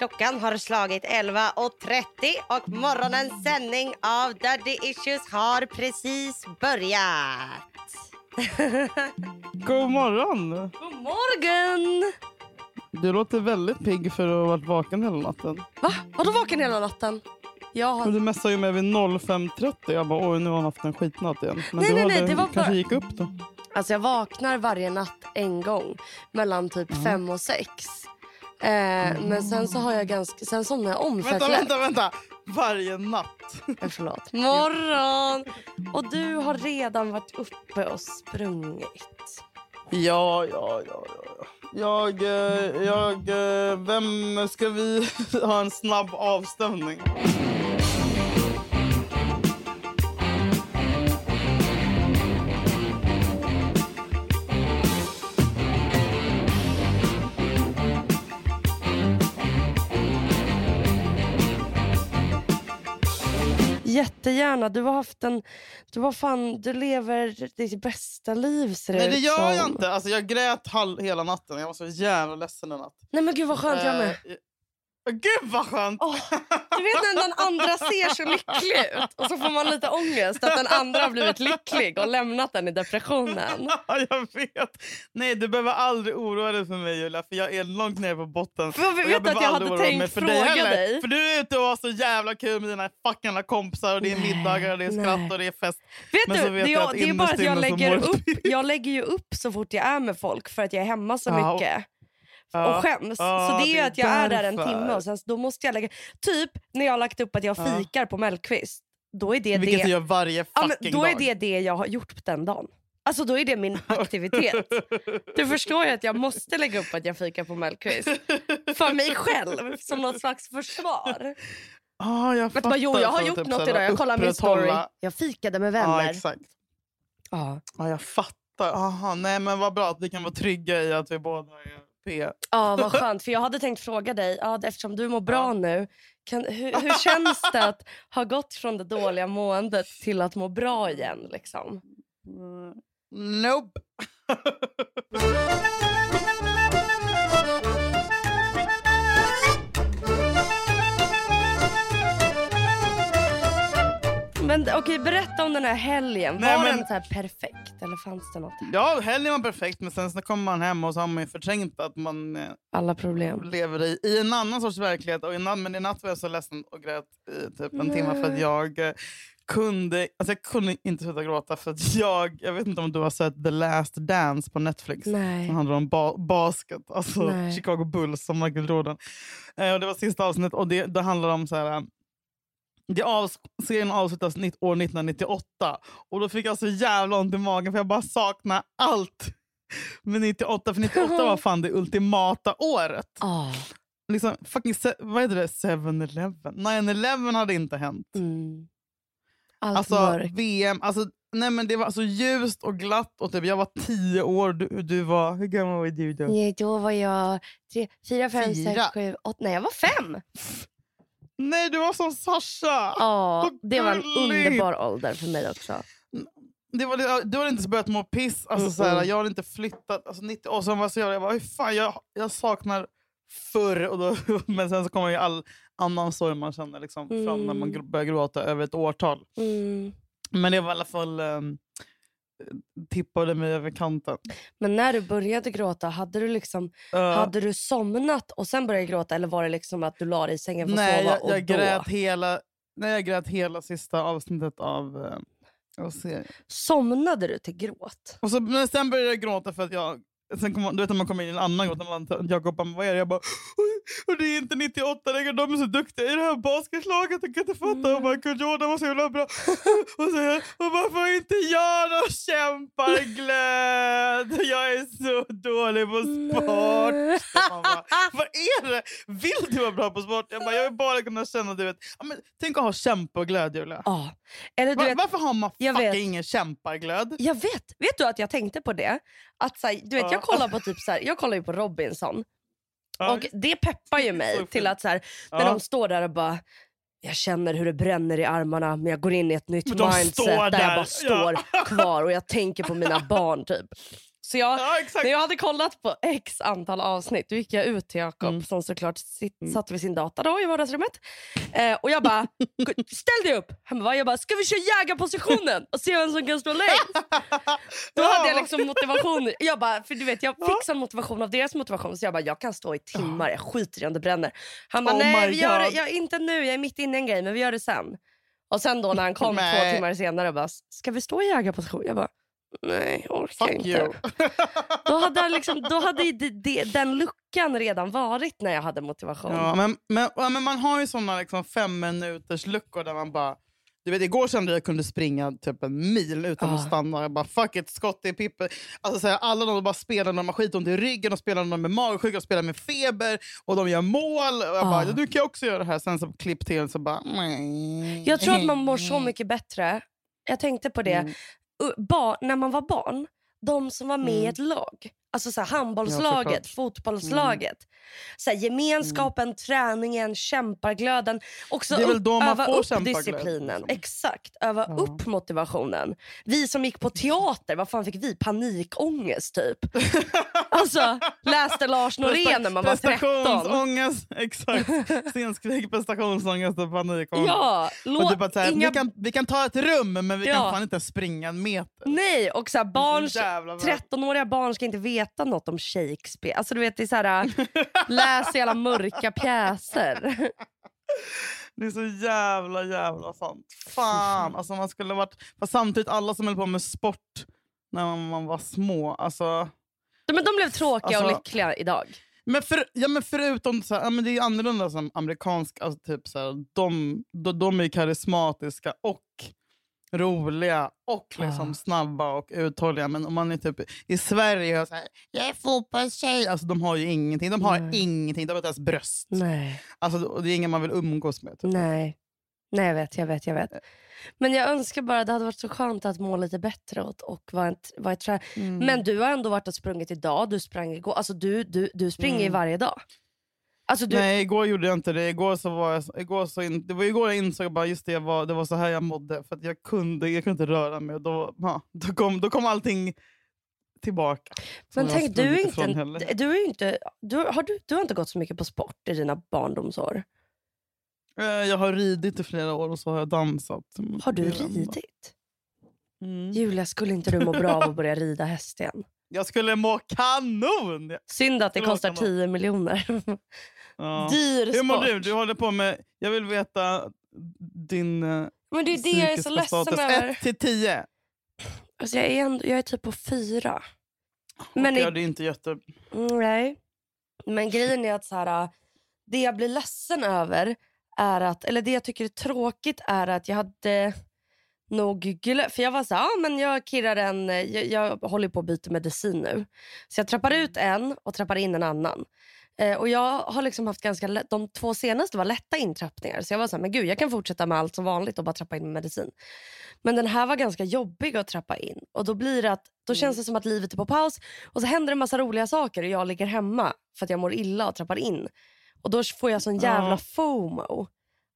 Klockan har slagit 11.30 och morgonens sändning av Daddy Issues har precis börjat. God morgon! God morgon! Du låter väldigt pigg för att ha varit vaken hela natten. Va? Har du vaken hela natten? Jag Men har... du messade ju mig vid 05.30. Jag bara oj nu har han haft en skitnatt igen. Men Nej, du nej, nej, det var kanske bara- gick upp då. Alltså jag vaknar varje natt en gång mellan typ fem och sex. Eh, men sen så har jag ganska... Sen somnar jag om för Vänta, att... vänta, vänta! Varje natt. Eh, Förlåt. Morgon! Och du har redan varit uppe och sprungit. Ja, ja, ja, ja. ja. Jag, eh, jag, eh, vem ska vi ha en snabb avstämning? Jättegärna. Du har haft en... Du har fan... Du lever ditt bästa liv ser det Nej det ut gör jag som. inte. Alltså, jag grät halv, hela natten. Jag var så jävla ledsen en natt. Nej men gud vad skönt jag med. Eh, Gud vad skönt! Åh, du vet när den andra ser så lycklig ut och så får man lite ångest att den andra har blivit lycklig och lämnat den i depressionen. Ja, jag vet. Nej, du behöver aldrig oroa dig för mig Julia, för jag är långt ner på botten. För jag vet att behöver jag hade tänkt fråga heller. dig. För du är ute och har så jävla kul med dina fucking kompisar och det är Nej, middagar och det är skratt nej. och det är fest. Vet Men du, vet det, jag jag, att det är bara att jag lägger, upp, jag lägger ju upp så fort jag är med folk för att jag är hemma så Ja, mycket. Och skäms. Ja, så det är ju är att jag är där en timme och sen då måste jag lägga... Typ när jag har lagt upp att jag Ja. fikar på Mellqvist. Då är det Vilket det... du gör varje Ja, fucking men då är dag. det det jag har gjort den dagen. Alltså då är det min aktivitet. Du förstår ju att jag måste lägga upp att jag fikar på Mellqvist. För mig själv, som något slags försvar. Ah, jag fattar. vad, jo, jag har gjort typ något idag. Jag kollar min story. Jag fikade med Ja, vänner. exakt. Ja. Ja, jag fattar. Aha, nej, men vad bra att vi kan vara trygga i att vi båda är Ja, vad skönt. För jag hade tänkt fråga dig, ja, eftersom du mår bra Ja. nu, kan, hur, hur känns det att ha gått från det dåliga måendet till att må bra igen? Liksom? Mm, Nope. Men okej, berätta om den här helgen. Nej, var men- den så här perfekt eller fanns det något? Ja, helgen var perfekt, men sen så kommer man hem och så har man ju förträngt att man eh, Alla problem. lever i, i en annan sorts verklighet. Och i natt, men i natt var jag så ledsen och grät i typ en timme för att Nej. jag eh, kunde, alltså jag kunde inte sluta gråta för att jag, jag vet inte om du har sett The Last Dance på Netflix. Nej. Som handlar om ba basket, alltså Nej. Chicago Bulls som Michael Jordan. Eh, och det var sista avsnittet och det, det handlar om så här. Det av, serien avslutas år 1998 och då fick jag så jävla ont i magen för jag bara saknar allt med 98. För 98 var fan det ultimata året. Ah. Liksom, fucking, vad heter det? 7-Eleven. 9-11 hade inte hänt. Mm. Allt Alltså mörkt. VM, alltså, nej men det var så ljust och glatt och typ, jag var tio år, du, du var, hur gammal var du då? Nej, då var jag tre, fyra, fem, Fyra. sex, sju, åtta. Nej, jag var fem. Nej du var som Sasha! Ja, det var en underbar ålder för mig också. Det var, du hade inte börjat må piss, alltså, Mm, såhär, mm. jag hade inte flyttat. Alltså, 90, och sen var jag så jävla, jag bara, hur fan, jag, jag saknar förr. Och då, men sen så kommer ju all annan sorg man känner liksom, fram när man Mm. börjar gråta över ett årtal. Mm. Men det var i alla fall um, tippade mig över kanten. Men när du började gråta, hade du liksom Uh, hade du somnat och sen började gråta eller var det liksom att du la dig i sängen för att nej, sova jag, och jag, då grät hela, nej, jag grät hela sista avsnittet av, uh, av serien. somnade du till gråt? Och så, men sen började jag gråta för att jag... Sen kom, du vet när man kommer in i en annan gråt, när man, Jakob bara, vad är det? Jag bara, "Oj, och det är inte 98 längre, de är så duktiga i det här basketlaget, jag kan inte fatta. Mm. Michael Jordan var så jävla bra. och så, och varför inte jag någon kämparglöd? Jag är så dålig på sport. Bara, vad är det? Vill du vara bra på sport? Jag, bara, jag vill bara kunna känna, du vet, men, tänk att ha kämpaglöd Julia. Ja. Eller du Va, vet, varför har man vet. fucking ingen kämpaglöd? jag vet. Vet du att jag tänkte på det? Att så här, du vet, Ja. jag kollar på typ så här, jag kollar ju på Robinson och det peppar ju mig till att så här, när de står där och bara jag känner hur det bränner i armarna men jag går in i ett nytt mindset står där, jag där. bara står kvar och jag tänker på mina barn typ. Så jag, Ja, när jag hade kollat på x antal avsnitt då gick jag ut till Jakob Mm. som såklart sit, Mm. satt vid sin data då, i vardagsrummet. Eh, och jag bara, "Gå- ställ dig upp! Han bara, jag bara, ska vi köra jägarpositionen och se vem som kan stå längst? Då hade jag liksom motivation. Jag bara, för du vet jag fick sån motivation av deras motivation så jag bara, jag kan stå i timmar, jag skiter i om det bränner. Han bara, Oh nej vi gör det, jag, inte nu, jag är mitt inne i en grej men vi gör det sen. Och sen då när han kom två timmar senare och bara, ska vi stå i jägarposition? Jag bara, nej orkar Fuck inte. you. Då hade, liksom, då hade det, det, den luckan redan varit när jag hade motivation. Ja, men, men, ja, men man har ju såna liksom fem minuters luckor där man bara... Du vet, igår kände jag att jag kunde springa typ en mil utan Ah. att stanna. Jag bara fuck it, skott i pippen. Alltså, här, alla de bara spelar när de har skitont i ryggen, de spelar när de är magsjuka, de spelar med feber och de gör mål. Och jag Ah. bara, nu kan jag också göra det här. Sen så klipp till så bara... Jag tror att man mår så mycket bättre. Jag tänkte på det. Mm. När man var barn, de som var med i Mm. ett lag. Alltså så här, Ja, handbollslaget, såklart. Mm. fotbollslaget. Så här, gemenskapen, träningen, kämparglöden. Också Det är väl då man öva får upp disciplinen. liksom. Exakt, öva Ja. upp motivationen. Vi som gick på teater, vad fan fick vi? Panikångest typ. Alltså, läste Lars Norén när man var 13. Prestationsångest, exakt. Scenskräck, prestationsångest och panikångest. Ja, lå- så här, inga... vi, kan, vi kan ta ett rum men vi Ja. kan fan inte springa en meter. Nej, och så här, barn, Så jävla bra. 13-åriga barn ska inte veta något om Shakespeare. Alltså du vet, det är så här, läs jävla mörka pjäser. Det är så jävla jävla sant. Fan, alltså man skulle varit... Fast samtidigt alla som höll på med sport när man, man var små. Alltså, Men de blev tråkiga och Alltså- lyckliga idag. men, för, ja, men förutom, så här, ja, men det är annorlunda som amerikanska, alltså, typ, så här, de, de, de är karismatiska och roliga och liksom Ah. snabba och uthålliga. Men om man är typ i Sverige och så här, jag är fotbollstjej. Alltså, de har ju ingenting. De har Nej. ingenting. De har inte ens bröst. Nej. Alltså, det är ingen man vill umgås med. Typ. Nej. Nej, jag vet, jag vet, jag vet. Men jag önskar bara, det hade varit så skönt att må lite bättre och, och vara, ett, vara ett. Mm. Men du har ändå varit och sprungit idag, du sprang igår. Alltså du, du, du springer Mm. varje dag. Alltså du, Nej, igår gjorde jag inte det. Igår så var jag, igår så in, det var igår jag insåg bara just det, jag var, det var så här jag mådde. För att jag, kunde, jag kunde inte röra mig. Och då, ja, då, kom, då kom allting tillbaka. men tänk, du, är inte, en- du, är inte, du, har du, du har inte gått så mycket på sport i dina barndomsår. Eh, Jag har ridit i flera år och så har jag dansat. Har du ridit? Mm. Julia, skulle inte du må bra av att börja rida häst igen? Jag skulle må kanon! Synd att det kostar Anna. 10 miljoner. Ja. Dyr Hur mår sport. du? Du håller på med... Jag vill veta din eh, Men det är det jag är så ledsen över. 1 till 10. Alltså jag, är ändå, jag är typ på fyra. Men Men i- ja, det är inte jätte... Mm, Nej. Men grejen är att så här, det jag blir ledsen över är att, eller det jag tycker är tråkigt är att jag hade nog glömt, för jag var så här, ah, men jag kirrar en, jag, jag håller på att byta medicin nu. Så jag trappar ut en och trappar in en annan. Eh, och jag har liksom haft ganska lätt, de två senaste var lätta intrappningar. Så jag var så här, men gud jag kan fortsätta med allt som vanligt och bara trappa in med medicin. Men den här var ganska jobbig att trappa in. Och då blir det att, då känns det som att livet är på paus. Och så händer det en massa roliga saker och jag ligger hemma för att jag mår illa och trappar in. Och då får jag sån jävla. FOMO.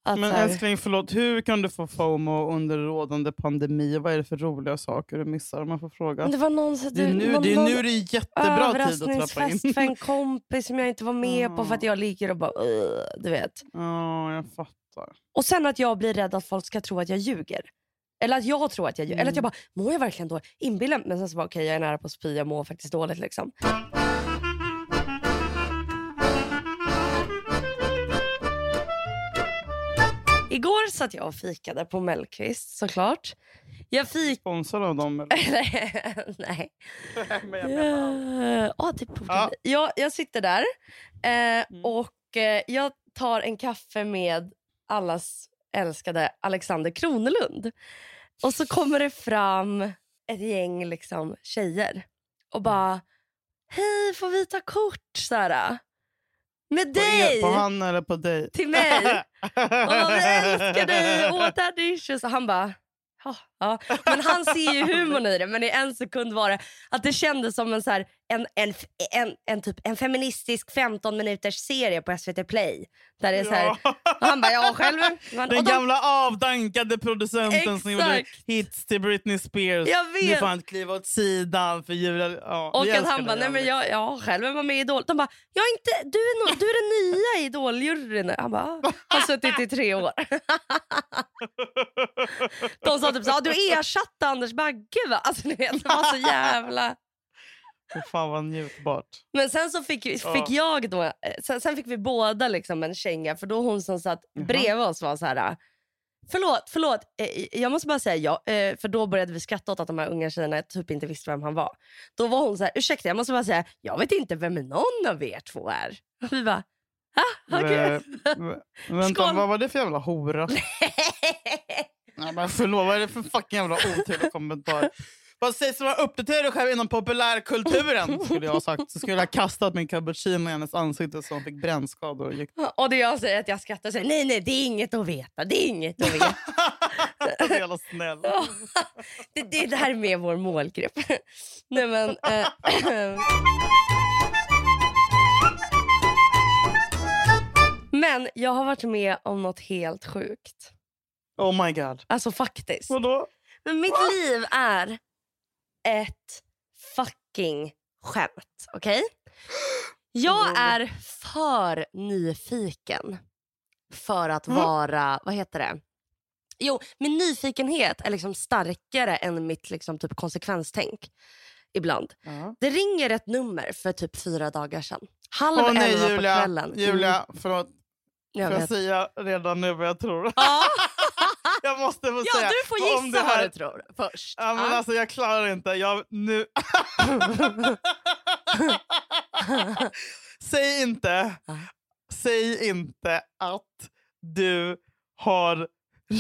Att Men här, älskling, förlåt. Hur kan du få FOMO under rådande pandemi? Vad är det för roliga saker du missar? Om man får fråga. det var någon, Det är nu någon, det är, nu det är jättebra tid att trappa in. för en kompis som jag inte var med på för att Ja. jag ligger och bara du vet. Ja, jag fattar. Och sen att jag blir rädd att folk ska tro att jag ljuger. Eller att jag tror att jag ljuger. Eller att jag Mm. bara, mår jag verkligen dåligt? Inbillar Men sen så bara, okej jag är nära på att spy, jag mår faktiskt dåligt liksom. Igår satt jag och fikade på Mellqvist såklart. Jag fik... Sponsor av dem? Eller? Nej. Men jag menar- Ja, borde Ja. jag, jag sitter där eh, Mm. och eh, jag tar en kaffe med allas älskade Alexander Kronelund. Och så kommer det fram ett gäng liksom, tjejer och bara Hej, får vi ta kort? Såhär. Med På, dig! er, på han eller på dig? Till mig. Åh, vi älskar dig! Åh, daddy issues. Och han bara, Ja, ja. Men han ser ju humorn i det. Men i en sekund var det att det kändes som en, så här, en, en, en, en, typ, en feministisk 15 minuters serie på SVT Play. Där det är så här, Ja. han bara, ja själv. Men, Den gamla avdankade producenten som gjorde Exakt. hits till Britney Spears. Jag Nu vet. får han kliva åt sidan för Julia. Ja, och att han bara, nej men jag, jag själv var med i Idol. De bara, jag är inte, du, är no, du är den nya i Idol-juryn. nu." Han bara, "Ah, har suttit i tre år. De sa typ så, "Ah, du ersatte Anders Bagge va? Alltså ni vet, det var så jävla... Fy fan vad njutbart. Men sen så fick, fick Ja. jag då, eh, sen, sen fick vi båda liksom en känga för då hon som satt Jaha. bredvid oss var så här. Förlåt, förlåt. eh, Jag måste bara säga ja. eh, För då började vi skratta åt att de här unga tjejerna typ inte visste vem han var. Då var hon så här, ursäkta jag måste bara säga, jag vet inte vem någon av er två är. Och vi bara, ah, vä- Vänta, Skål. vad var det för jävla hora? Nej, men förlåt, vad är det för fucking jävla otrevlig kommentar? Vad sägs om att uppdatera dig själv inom populärkulturen? Skulle jag ha sagt. Så skulle jag ha kastat min cappuccino i hennes ansikte så hon fick brännskador. och gick- och det jag säger att jag skrattar och säger, nej nej det är inget att veta, det är inget att veta. Så jävla snäll. det, det, det här är med vår målgrupp. nej men... eh, men jag har varit med om något helt sjukt. Oh my god. Alltså faktiskt. Vadå? Men mitt liv är ett fucking skämt. Okej? Jag är för nyfiken för att Mm. vara, vad heter det? Jo, min nyfikenhet är liksom starkare än mitt liksom typ konsekvenstänk ibland. Ja. Det ringer ett nummer för typ fyra dagar sedan. Halv Åh nej elva på Julia, kvällen. Mm, Julia förlåt. jag Får jag säga redan nu vad jag tror? Ja, jag måste få ja, säga. du får Om gissa det här- vad du tror först. Ja, men Ja. alltså, jag klarar inte. Jag, nu... Säg inte, Ja. säg inte att du har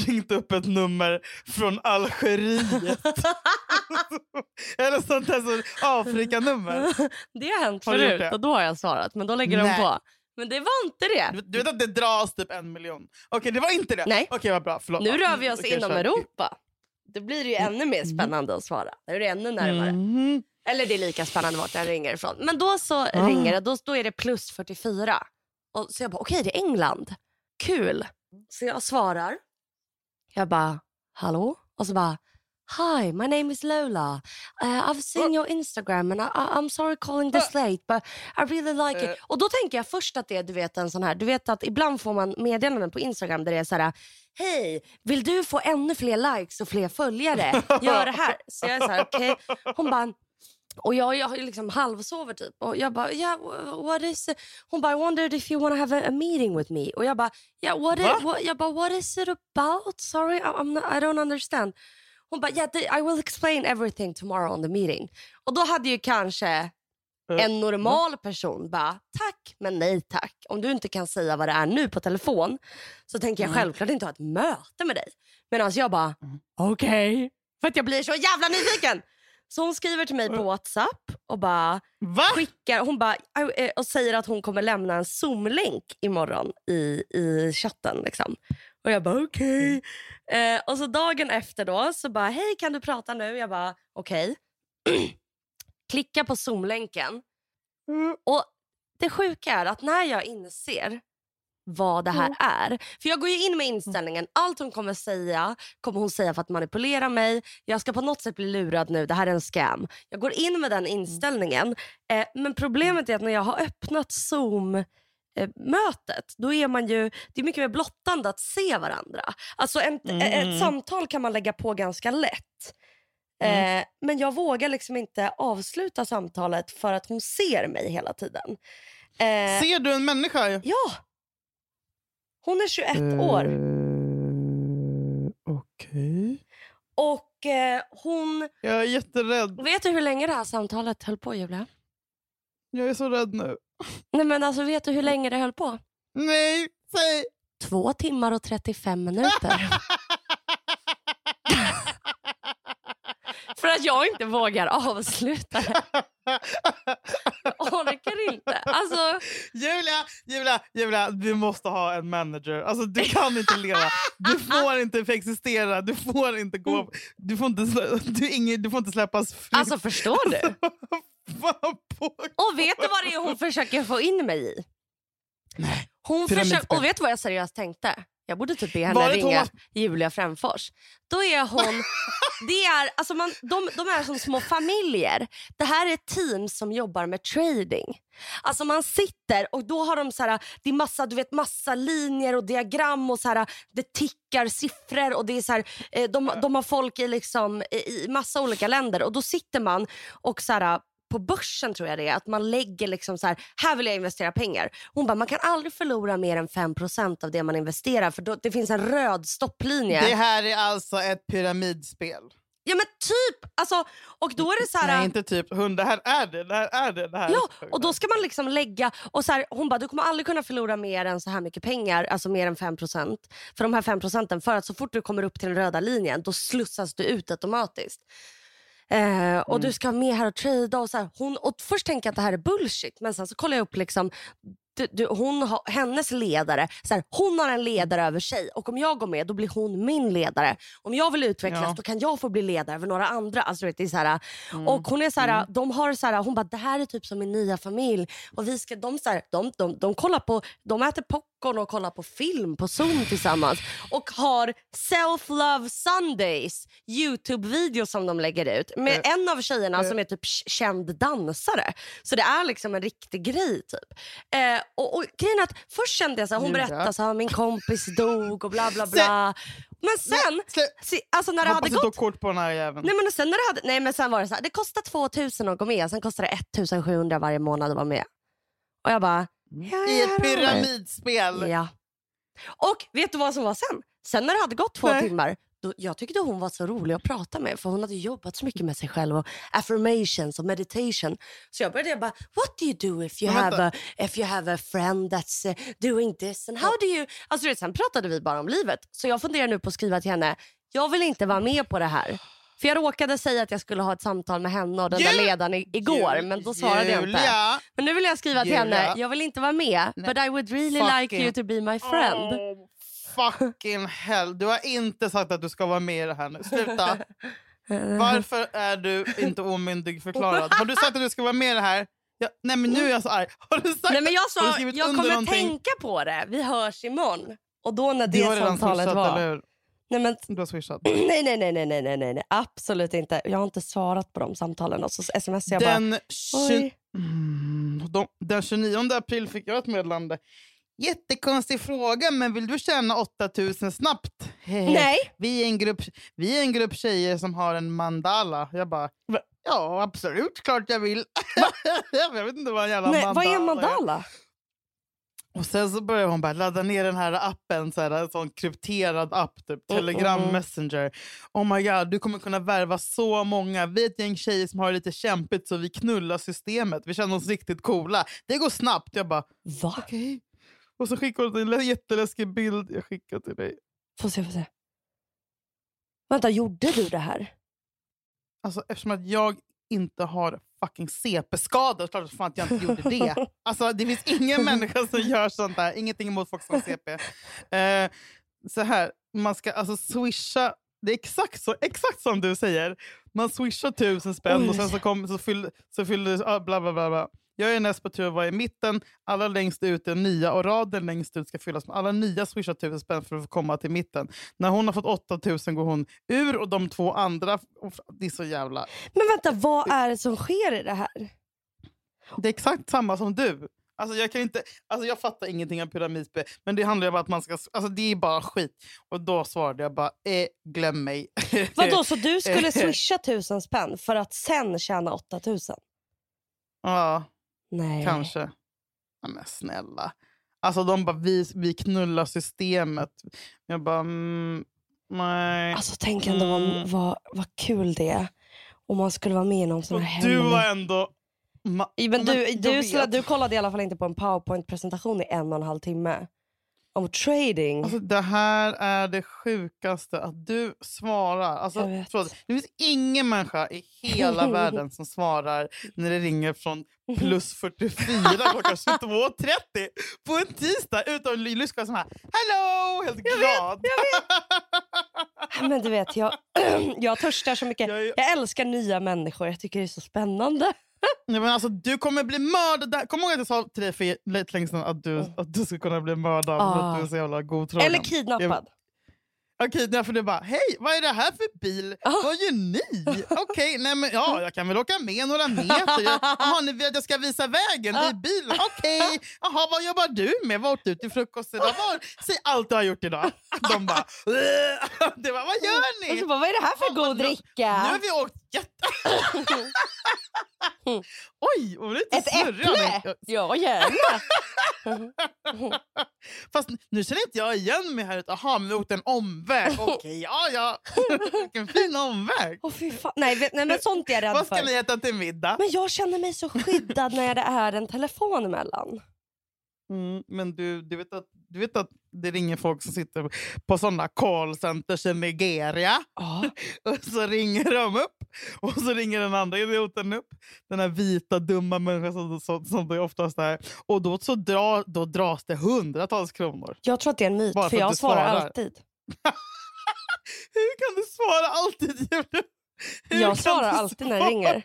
ringt upp ett nummer från Algeriet. Eller sånt där Afrikanummer. Det har hänt Har förut och då har jag svarat. Men då lägger Nej. de på. Men det var inte det. Du, vet att det dras typ en miljon? Okej, det var inte det. Nej. Okej, vad bra. Förlåt. Nu rör vi oss okej, inom kör. Europa. Då blir det ju ännu mer spännande att svara. Då är det ännu närmare. Mhm. Eller det är lika spännande vart den ringer ifrån. Men då så Ah. ringer det. Då, då är det plus 44. Och så jag bara, okej det är England. Kul. Så jag svarar. Jag bara, hallå? Och så bara, Hi, my name is Lola. Uh, I've seen your Instagram and I, I'm sorry calling this late but I really like it. Och då tänker jag först att det är du vet, en sån här, du vet att ibland får man meddelanden på Instagram där det är så här, hej, vill du få ännu fler likes och fler följare? Gör det här. Så jag är så här, okej. Hon bara, och jag, jag liksom halvsover typ. Och jag bara, yeah, wh- what is it? Hon bara, I wondered if you want to have a, a meeting with me. Och jag bara, yeah, what, Va? it, what, jag bara, what is it about? Sorry, I'm not, I don't understand. Hon bara, yeah, I will explain everything tomorrow on the meeting. Och då hade ju kanske Eh, en normal person bara, tack men nej tack. Om du inte kan säga vad det är nu på telefon så tänker jag Mm. självklart inte ha ett möte med dig. Medan jag bara, Mm. okej. För att jag blir så jävla nyfiken. Så hon skriver till mig på Mm. WhatsApp och bara Va? skickar, hon bara, eh, och säger att hon kommer lämna en Zoom-länk imorgon i, i chatten. Liksom. Och jag bara okej. Eh, och så dagen efter då så bara, hej kan du prata nu? Jag bara okej. Klicka på Zoom-länken. Mm. Och det sjuka är att när jag inser vad det här Mm. är. För jag går ju in med inställningen, allt hon kommer säga kommer hon säga för att manipulera mig. Jag ska på något sätt bli lurad nu, det här är en scam. Jag går in med den inställningen. Eh, men problemet är att när jag har öppnat Zoom eh, mötet, då är man ju, det är mycket mer blottande att se varandra. Alltså en, Mm. ett samtal kan man lägga på ganska lätt. Mm. Eh, men jag vågar liksom inte avsluta samtalet för att hon ser mig hela tiden. Eh, Ser du en människa? ja! Hon är 21 år Eh, Okej. och eh, hon... Jag är jätterädd. Vet du hur länge det här samtalet höll på Julia? Jag är så rädd nu. Nej men alltså vet du hur länge det höll på? Nej, säg! Två timmar och 35 minuter. För att jag inte vågar avsluta det. Jag orkar inte. Alltså Alltså, Julia, Julia, Julia, du måste ha en manager. Alltså, du kan inte leva. Du får inte existera. Du får inte gå... Du får inte, du, ingen, du får inte släppas fri. alltså förstår du? På... Och vet du vad det är hon försöker få in mig i? Nej. Hon försöker, och vet du vad jag seriöst tänkte? Jag borde typ be henne ringa Thomas- Julia Frändfors. Då är hon... Det är, alltså man, de, de är som små familjer. Det här är team som jobbar med trading. Alltså man sitter och då har de så här, det är massa, du vet, massa linjer och diagram och så här, det tickar siffror och det är så här, eh, de, de har folk i, liksom, i massa olika länder och då sitter man och så här, på börsen tror jag det är, att man lägger liksom så här, här vill jag investera pengar. Hon bara, man kan aldrig förlora mer än 5% av det man investerar för då, det finns en röd stopplinje. Det här är alltså ett pyramidspel. Ja men typ, alltså, och då är det så här... Nej, inte typ hund. Det här är det. Det här är det. det här Ja, och då ska man liksom lägga... Och så här, hon bara, du kommer aldrig kunna förlora mer än så här mycket pengar, alltså mer än 5%. För de här 5% för att så fort du kommer upp till den röda linjen, då slussas du ut automatiskt. Eh, och du ska med här och trada och så här. Hon, och först tänker jag att det här är bullshit, men sen så kollar jag upp liksom du, du, hon har, hennes ledare, så här, hon har en ledare över sig och om jag går med då blir hon min ledare. Om jag vill utvecklas Ja. då kan jag få bli ledare över några andra. Alltså, du vet, det är så här, Och hon är så här, de har så här, hon bara det här är typ som min nya familj. Och vi ska, de, så här, de, de, de, kollar på, de äter popcorn och kollar på film på Zoom tillsammans. Och har self-love Sundays, Youtube-videos som de lägger ut. Med Eh, en av tjejerna eh. som är typ känd dansare. Så det är liksom en riktig grej typ. Eh, och, och att först kände jag så här, hon berättade så här, min kompis dog och bla bla bla. Men sen, alltså när det hade gått kort på den här jäveln. Nej men, sen när det hade, nej men sen var det så här, det kostar 2000 att gå med, sen kostar det 1700 varje månad att vara med. Och jag bara, ja, I ett pyramidspel. Ja. Och vet du vad som var sen? Sen när det hade gått två Nej. timmar, då, jag tyckte hon var så rolig att prata med för hon hade jobbat så mycket med sig själv och affirmations och meditation. Så jag började bara, what do you do if you, Men have a, if you have a friend that's uh, doing this and how do you... Alltså, du vet, sen pratade vi bara om livet. Så jag funderar nu på att skriva till henne, jag vill inte vara med på det här. För jag råkade säga att jag skulle ha ett samtal med henne och den där Ju- ledaren igår, men då svarade jag inte. Julia. Men nu vill jag skriva till Julia. henne, jag vill inte vara med, Nej. but I would really like Fucking- you to be my friend. Oh, fucking hell. Du har inte sagt att du ska vara med i det här nu. Sluta. Varför är du inte omyndig förklarad? Har du sagt att du ska vara med i det här? Ja, nej men nu är jag så arg. Har du sagt Nej, men jag sa, skrivit jag kommer någonting? tänka på det. Vi hörs imorgon. Och då när det samtalet var... Nej, men, du har swishat? Nej, nej, nej, nej, nej, nej, nej, absolut inte. Jag har inte svarat på de samtalen. Och så sms jag den bara, oj. Mm, de, den 29 april fick jag ett meddelande. Jättekonstig fråga, men vill du tjäna 8000 snabbt? Nej. Vi är, en grupp, vi är en grupp tjejer som har en mandala. Jag bara, ja absolut, klart jag vill. jag vet inte vad en jävla Nej, mandala är. Vad är en mandala? Är. Och sen så börjar hon bara ladda ner den här appen, så här, en sån krypterad app, typ, Mm, Telegram mm. Messenger. Oh my god, du kommer kunna värva så många. Vi är ett gäng tjejer som har det lite kämpigt så vi knullar systemet. Vi känner oss riktigt coola. Det går snabbt. Jag bara, Va? okej. Och så skickar hon en jätteläskig bild jag skickar till dig. Får se, får se. Vänta, gjorde du det här? Alltså, eftersom att jag inte har fucking CP-skada, klart fan att jag inte gjorde det. Alltså, det finns ingen människa som gör sånt där. Ingenting emot folk som har CP. Eh, så här, man ska alltså swisha. Det är exakt, så, exakt som du säger. Man swishar tusen spänn Oj. och sen så, kom, så fyller så fyller, ah, bla, bla, bla, bla. Jag är näst på tur att vara i mitten. Alla längst ut är nya och raden längst ut ska fyllas med alla nya swishar tusen spänn för att komma till mitten. När hon har fått 8000 går hon ur och de två andra... Det är så jävla... Men vänta, vad är det som sker i det här? Det är exakt samma som du. Alltså jag, kan inte, alltså jag fattar ingenting av pyramidspel, men det handlar om att man ska... Alltså det är bara skit. Och då svarade jag bara, eh, glöm mig. Vadå, så du skulle swisha tusen spänn för att sen tjäna 8000? ja, Nej. kanske. Ja, men snälla. Alltså de bara, vi, vi knullar systemet. Jag bara, mm, nej. Alltså tänk ändå vad, Mm. vad, vad kul det är om man skulle vara med i någon sån här du hemlig... var ändå... Ma- Ja, Men Men du, jag du, sla- du kollade i alla fall inte på en powerpoint-presentation i en och en halv timme. Om trading. Alltså, det här är det sjukaste, att du svarar. Alltså, Jag vet. förlåt, det finns ingen människa i hela världen som svarar när det ringer från plus 44 klockan 22.30 på en tisdag utan Lyska som här “Hello!” helt glad. Men du vet, jag, jag törstar så mycket. Jag är- Jag älskar nya människor. Jag tycker det är så spännande. Nej, men alltså, du kommer bli mördad. Kom ihåg att jag sa till dig för lite länge sedan att du, att du skulle kunna bli mördad för Ah. att du är så jävla godtrogen. Eller kidnappad. Okej, därför du bara, hej, vad är det här för bil? Ah. Vad gör ni? Okej, nej men ja, jag kan väl åka med några meter. Jaha, ni vill att jag ska visa vägen Ah. i bilen? Okej, jaha, vad jobbar du med? Vad åt du till frukost idag? Vad, säg allt du har gjort idag. De bara, var, vad gör Och så ni? bara, vad är det här för god nu- Nu dricka? har vi åkt jätte... Oj, vad Ett snurrig mig. äpple? Ja, gärna. Fast nu känner inte jag igen mig här. Jaha, men åkte en omväg. Okej, ja, ja. Vilken fin omväg. Åh, fy fan. Nej, vet, nej, men sånt är jag rädd Vad ska för. ni äta till middag? Men jag känner mig så skyddad när det är en telefon emellan. Mm, men du, du, vet att, du vet att det ringer folk som sitter på sådana callcenters i Nigeria. Ja. Och så ringer de upp. Och så ringer den andra idioten upp. Den här vita dumma människan som, som, som det oftast är. Och då, så drar, då dras det hundratals kronor. Jag tror att det är en myt, för för jag svarar alltid. Hur kan du svara alltid? Hur Jag svarar alltid när det svara? ringer.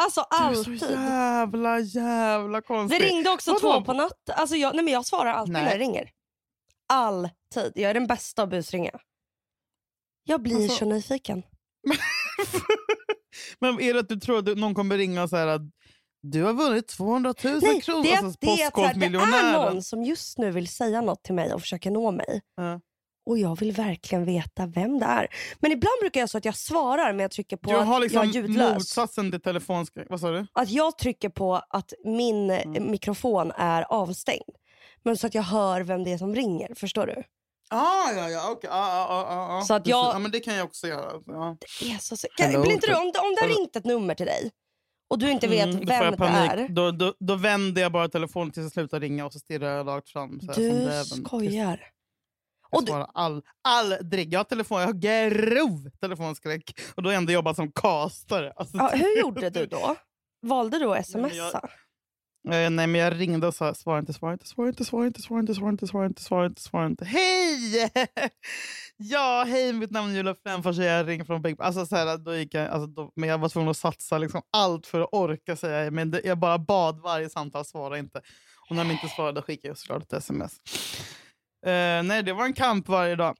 Alltså Du är alltid. så jävla, jävla Det konstig. ringde också Vadå? två på natten. Alltså jag, nej men jag svarar alltid Nej. när det ringer. Alltid. Jag är den bästa att busringa. Jag blir Alltså- så nyfiken. Men är det att du tror att någon kommer ringa och säga att du har vunnit 200 000 Nej, kronor? det, är, alltså, det, är det någon som just nu vill säga något till mig och försöker nå mig. Ja. Och jag vill verkligen veta vem det är. Men ibland brukar jag så att jag svarar men jag trycker på Du har att liksom jag är ljudlös. motsatsen till telefonskräck. Vad sa du? Att jag trycker på att min eh, Mm. mikrofon är avstängd. Men så att jag hör vem det är som ringer. Förstår du? Ah, ja, ja, okej. Ah, ah, ah, ah. Så att Precis. jag- ja, men det kan jag också göra. Ja. Det är så... Kan, vill inte du, om, om det har ringt ett nummer till dig och du inte vet Mm, får jag vem det är. Då, då, då vänder jag bara telefonen tills jag slutar ringa och så stirrar jag rakt fram. Så här, som Du räven. Jag Och du- svarar all, aldrig. Jag har, telefon, jag har grov telefonskräck och då har jag ändå jobbat som castare. Alltså, Ja, hur gjorde du då? Valde du att Nej, men jag- smsa? Eh, nej, men jag ringde och sa svara inte, svara inte, svara inte, svara inte, svara inte, svara inte, svara inte, svara inte, svara inte. Hej! ja, hej, mitt namn är Julia Fränfors och jag ringer från Big alltså, så här, då gick jag, alltså, då, Men jag var tvungen att satsa liksom, allt för att orka säga. Men det, jag bara bad varje samtal, svara inte. Och när de inte svarade skickade jag såklart ett sms. Eh, nej, det var en kamp varje dag.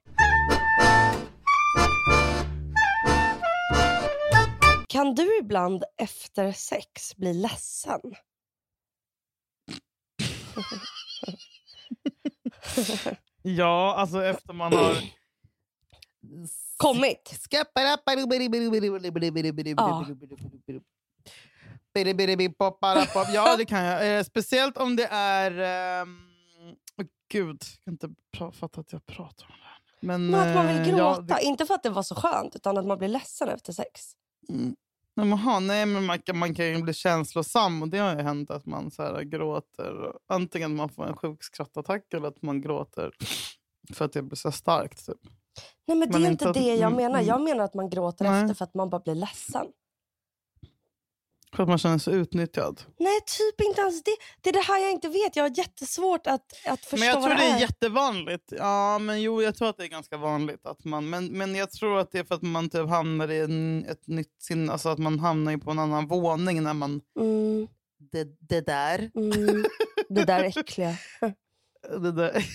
Kan du ibland efter sex bli ledsen? Ja, alltså efter man har... Kommit? Ja, det kan jag. Eh, speciellt om det är... åh, Gud, jag kan inte fatta att jag pratar om det. Men, Men att man vill eh, gråta. Ja, det, Inte för att det var så skönt, utan att man blir ledsen efter sex. mm. Nej, men, aha, nej, men man, kan, man kan ju bli känslosam och det har ju hänt att man så här, gråter. Antingen man får en sjuk skrattattack eller att man gråter för att det blir så starkt. Typ. Nej men det Men är inte att- det jag mm, menar. mm. Jag menar att man gråter Nej. efter för att man bara blir ledsen. För att man känner sig utnyttjad. Nej, typ inte ens det. Det är det här jag inte vet. Jag har jättesvårt att, att förstå Men jag tror det är är. jättevanligt. Ja, men jo, jag tror att det är ganska vanligt. Att man, men, men jag tror att det är för att man typ hamnar i en, ett nytt sinne. Alltså att man hamnar på en annan våning när man... Mm, Det, det där. mm, det där äckliga. Det där.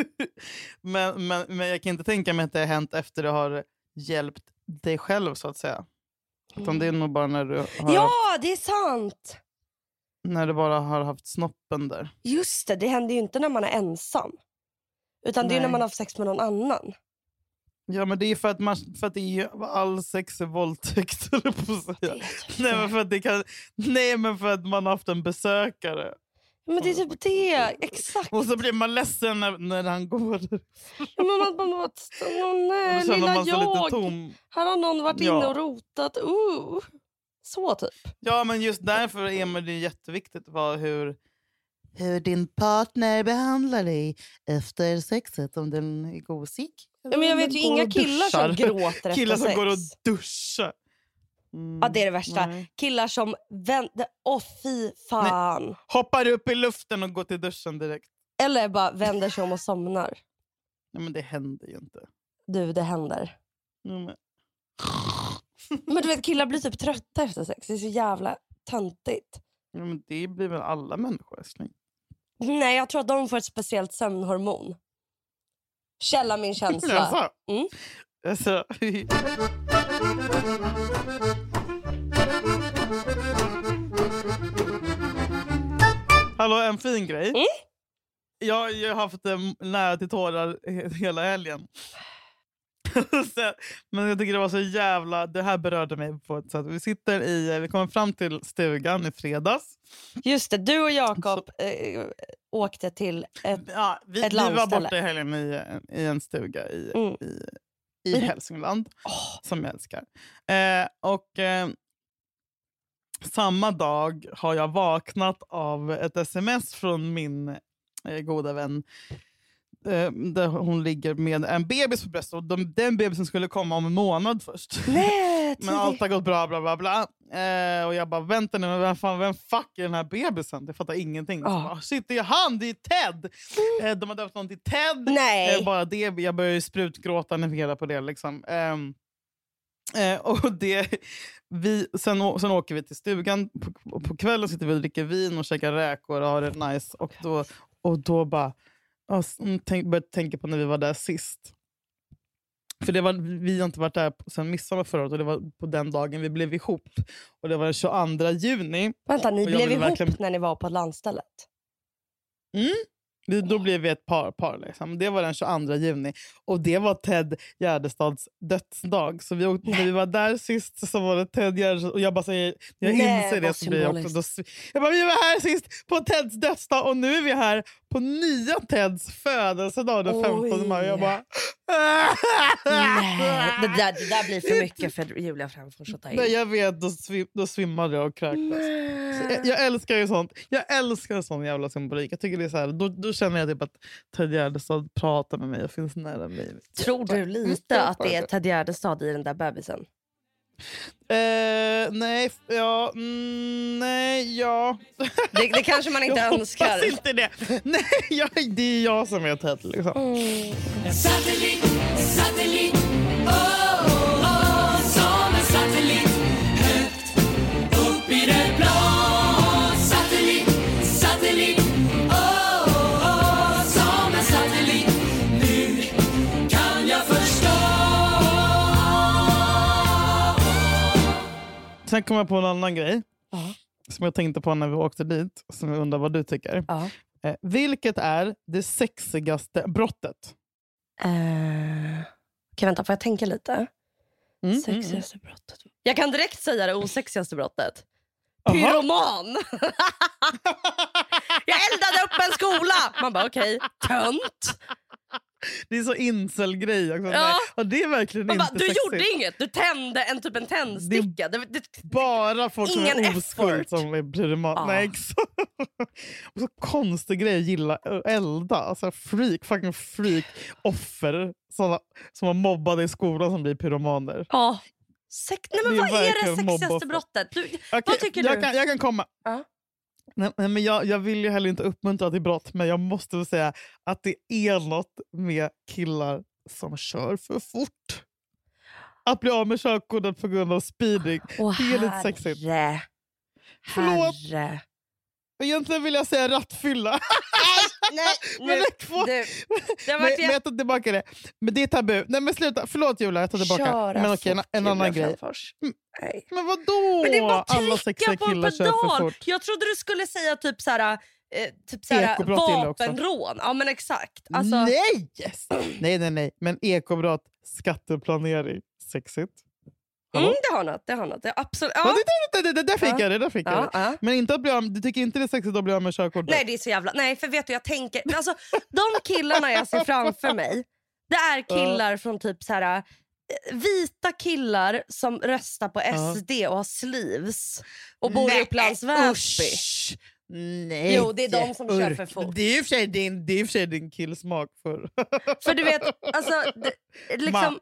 men, men, men jag kan inte tänka mig att det har hänt efter du har hjälpt dig själv så att säga. Utan det är nog bara när du, har haft, Ja, det är sant! när du bara har haft snoppen där. Just det, det händer ju inte när man är ensam. Utan det är när man har haft sex med någon annan. Ja, men det är för att, man, för att det är, all sex är våldtäkt, på att säga. Nej men, för att det kan, nej, men för att man har haft en besökare. Men det är typ det, exakt. Och så blir man ledsen när, när han går. Ja, men man, man, man, åh nej, lilla man jag. Här har någon varit Ja. inne och rotat. Uh. Så typ. Ja, men just därför är det jätteviktigt vad, hur, hur din partner behandlar dig efter sexet. Om den är gosig. Ja, men jag vet ju inga killar som gråter efter Killar som sex. går och duschar. Mm, Ja, det är det värsta. nej. Killar som vänder... Åh, fy fan. Hoppar upp i luften och går till duschen direkt. Eller bara vänder sig om och somnar. Nej, men det händer ju inte. Du, det händer. Nej, men... Men du vet, killar blir typ trötta efter sex. Det är så jävla töntigt. Ja, men det blir väl alla människor älskling. Nej, jag tror att de får ett speciellt sömnhormon. Källa min känsla. Jaså? Mm. Alltså, Hallå, en fin grej. Mm. Jag, jag har haft det nära till tårar he- hela helgen. Men jag tycker det var så jävla... Det här berörde mig på ett sätt. Vi sitter i... Vi kommer fram till stugan i fredags. Just det, du och Jakob eh, åkte till ett... Ja, vi, Ett vi var landställe. borta i helgen i, i en stuga i, Mm. i, i. Hälsingland, Åh, som jag älskar. Eh, och eh, Samma dag har jag vaknat av ett sms från min eh, goda vän eh, där hon ligger med en bebis på bröstet. Och de, den bebisen skulle komma om en månad först. nej, Men allt har gått bra, bla bla bla. Eh, och jag bara, vänta nu, vem, fan, vem fuck är den här bebisen? Jag fattar ingenting. Ah. bara, Shit, det är han, det är Ted! Eh, de har döpt honom till Ted. Nej. Eh, bara det, jag börjar ju sprutgråta när vi reda på det. Liksom. Eh, och det, vi, sen, sen åker vi till stugan. På, på kvällen sitter vi och dricker vin och käkar räkor och har det nice. Och då, och då bara ja, s- mm, tänk, började tänka på när vi var där sist. För det var, vi har inte varit där sen midsommar förra året och det var på den dagen vi blev ihop. Och det var den 22 juni. Vänta, ni jag blev ihop verkligen- när ni var på landstället? Mm. Då blev vi ett par. par liksom. Det var den 22 juni. Och det var Ted Gärdestads dödsdag. Så vi åkte, när vi var där sist så var det Ted Gärdestad. Och jag bara säger, jag Nej, inser det så blir jag också... Då, jag bara, vi var här sist på Teds dödsdag och nu är vi här på nya Teds födelsedag den 15 maj. Jag bara... Nej, det där, det där blir för mycket för Julia Fränfors att ta in. Nej, jag vet, då, svim, då svimmade jag och kräktes. Jag, jag älskar ju sånt. Jag älskar sån jävla symbolik. Jag tycker det är så här, då, då känner jag typ att Ted Gärdestad pratar med mig och finns nära mig. Tror du lite att det är Ted Gärdestad i den där bebisen? Eh, nej, ja, mm, nej, ja. Det, det kanske man inte jag önskar. hoppas inte det. Nej, jag, det är jag som är Ted. Liksom. Mm. Sen kom jag på en annan grej Ja. som jag tänkte på när vi åkte dit. Som jag undrar vad du tycker. Ja. Eh, vilket är det sexigaste brottet? Eh, Okej, vänta, får jag tänka lite? Mm, mm, mm. Sexigaste brottet. Jag kan direkt säga det osexigaste brottet. Pyroman! jag eldade upp en skola! Man bara okej, tönt. Det är så incel-grej. också. Ja. Det är verkligen Man inte bara, du sexigt. gjorde inget, du tände en typ en tändsticka. Det, det, Bara folk som är oskuld som är pyroman. Ja. Nej. Och så konstig grej att gilla att elda. Alltså freak, fucking freak. Offer såna, som var mobbade i skolan som blir pyromaner. ja. Sex, nej, men Det är vad är det sexigaste brottet? Du, Okej, Vad tycker jag du? Kan, jag kan komma. Nej, nej, men jag, jag vill ju heller inte uppmuntra till brott, men jag måste väl säga att det är något med killar som kör för fort. Att bli av med körkortet på grund av speeding. Åh, Det är lite sexigt. herre. Förlåt. Herre. Egentligen vill jag säga rattfylla. Nej, Men nu, du, det har men, varit men jag tar tillbaka det. Men det är tabu. Nej men sluta. Förlåt Julia, jag tar tillbaka. Köra men okej, en, en annan Julia grej. Mm. Nej. Men vadå? Men det är bara att Alla sexiga på killar kör för fort. Jag trodde du skulle säga typ såhär, eh, typ såhär jag vapenrån. Ja men exakt. Alltså, Nej! Yes. nej, nej, nej. Men ekobrott, skatteplanering, sexigt. Mm, det har något. Det har något. Det, absolut. Ja. Ja. Det, det, det, det, där fick Ja. jag det. Där fick jag Ja, det. ja. Men inte att bli av, du tycker inte det är sexigt att bli av med körkortet? Nej det är så jävla... Nej för vet du jag tänker... Alltså, de killarna jag ser framför mig. Det är killar från typ så här, eh, vita killar som röstar på. SD och har sleeves. Och bor i Nej, Upplands Väsby. usch. Nej, Jo, det är de som kör för fort. Det är och för sig din, det är för sig din killsmak. För. För du vet, alltså... Det, liksom,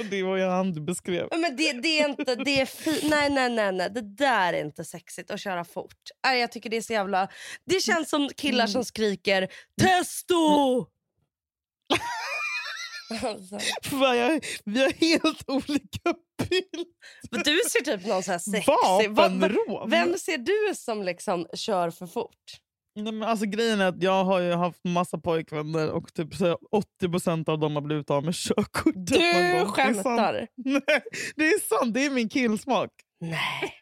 det var ju han du beskrev. men det, det är inte... Det är fi, nej, nej, nej, nej. Det där är inte sexigt att köra fort. Nej, jag tycker det är så jävla... Det känns som killar som skriker testo! Alltså, Fan, jag, vi har helt olika bild. men du ser typ någon så här sexig... Vapenrån? Vem ser du som liksom kör för fort? Nej, men alltså, grejen är att jag har ju haft massa pojkvänner och typ så här 80% av dem har blivit av med körkortet. Du skämtar? Nej, det är sant. Det är min killsmak. Nej.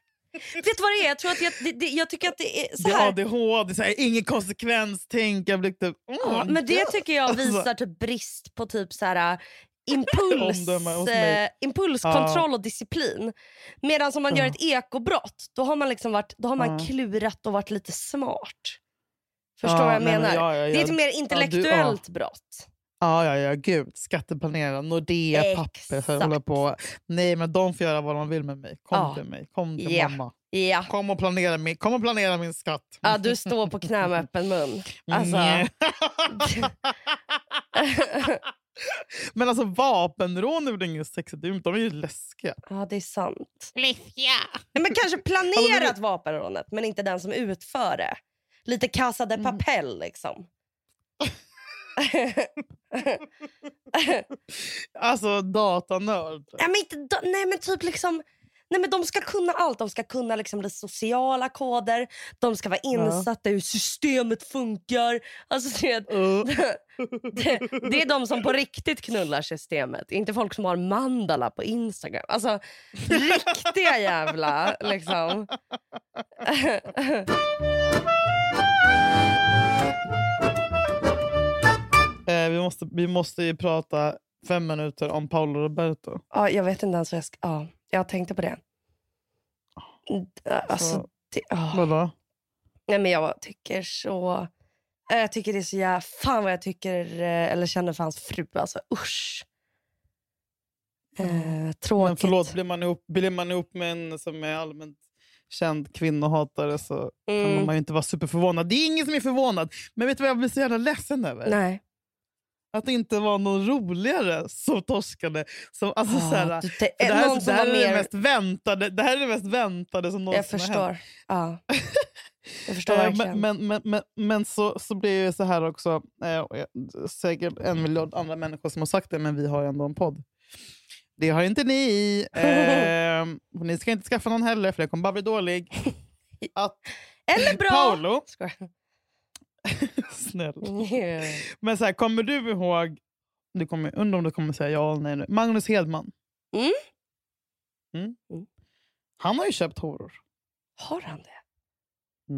Vet du vad det är? Jag, tror att jag, det, det, jag tycker att det är så Det är här... ADHD, så här, ingen konsekvens. Tänk, jag blir typ... Oh Ja, men det tycker jag Alltså. visar typ brist på typ så här, äh, impuls, eh, impulskontroll och disciplin. Medan om man gör Ja. ett ekobrott, då har man, liksom varit, då har man Ja. klurat och varit lite smart. Förstår Ja, vad jag menar? ja, ja, Det är ett ja. mer intellektuellt brott. Ja, ja, ja, gud. Skatteplanera, Nordea, papper. Så jag Exakt. håller på. Nej, men de får göra vad de vill med mig. Kom Ja. till mig. Kom till Ja. mamma. Ja. Kom och, planera min, kom och planera min skatt. ja, du står på knä med öppen mun. Alltså, men alltså vapenrån är väl inget sexigt? De är ju läskiga. ja, det är sant. Läskiga? Nej, Men kanske Alltså, planerat vapenrånet, men inte den som utför det. Lite Casa de Mm. Papel liksom. Alltså datanörd. Nej, men inte, da- nej men typ liksom... Nej, men de ska kunna allt. De ska kunna liksom de sociala koder. De ska vara insatta i hur systemet funkar. Alltså, du vet, Uh. det, det är de som på riktigt knullar systemet. Inte folk som har mandala på Instagram. Alltså riktiga jävla liksom. måste, vi måste ju prata fem minuter om Paolo Roberto. ja, jag vet inte ens vad jag ska... Ja, jag tänkte på det. Mm, Alltså, Så- det, ja. Vadå? Nej, men jag tycker så... eh, Jag tycker det är så jävla... Fan vad jag tycker, eh, eller känner för hans fru. Alltså usch. Eh, tråkigt. Men förlåt, blir man, ihop, blir man ihop med en som är allmänt känd kvinnohatare så kan Mm. man ju inte vara superförvånad. Det är ingen som är förvånad. Men vet du vad jag blir så jävla ledsen över? Nej. Att det inte var någon roligare som torskade. Som, alltså, Ah, du, för det, det är här, det här är det mer... mest väntade, det här är det mest väntade som Jag någonsin har hänt. förstår. Ja. Jag förstår Eh, verkligen. men, men, men, men, men så, så blir det så här också, eh, säkert en miljard andra människor som har sagt det, men vi har ändå en podd. Det har inte ni. Eh, ni ska inte skaffa någon heller, för det kommer bara bli dålig. Att Eller bra! Paolo. snäll. Yeah. Men så här, kommer du ihåg, du kommer, undrar om du kommer säga ja eller nej nu, Magnus Hedman. Mm. Mm. Mm. Han har ju köpt horor. Har han det?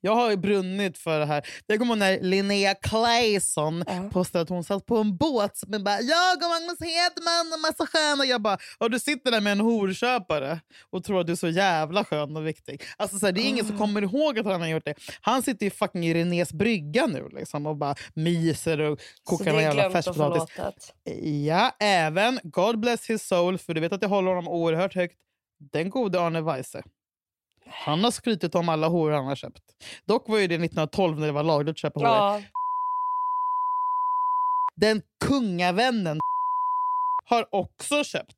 Jag har ju brunnit för det här. Jag kommer ihåg när Linnea Claesson Ja. postade att hon satt på en båt med bara “Jag och Magnus Hedman och massa sköna”. Jag bara “Och du sitter där med en horköpare och tror att du är så jävla skön och viktig”. Alltså, så här, det är ingen som Ah. kommer ihåg att han har gjort det. Han sitter ju fucking i Renés brygga nu liksom, och bara myser och kokar någon jävla färskpotatis. Ja, även God bless his soul, för du vet att jag håller honom oerhört högt. Den gode Arne Weise. Han har skrytit om alla horor han har köpt. Dock var ju det 1912 när det var lagligt att köpa. Ja. Den kungavännen har också köpt.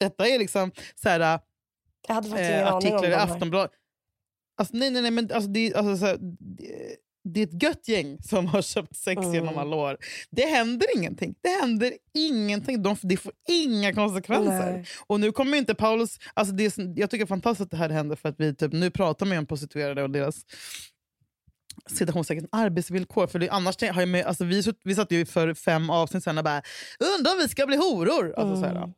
Detta är liksom så här, ingen eh, artiklar i. Aftonbladet. Alltså, nej, nej, nej, men alltså, det, alltså, så här, det, det är ett gött gäng som har köpt sex Mm. genom alla år. Det händer ingenting. Det händer ingenting. De, det får inga konsekvenser. Nej. Och nu kommer inte Paulus... Alltså det är, jag tycker det är fantastiskt att det här händer för att vi typ, nu pratar ju om prostituerade och deras citationstecken arbetsvillkor. För det, annars har jag med, alltså vi, vi satt ju för fem avsnitt sen och bara undrar om vi ska bli horor. Alltså, så här,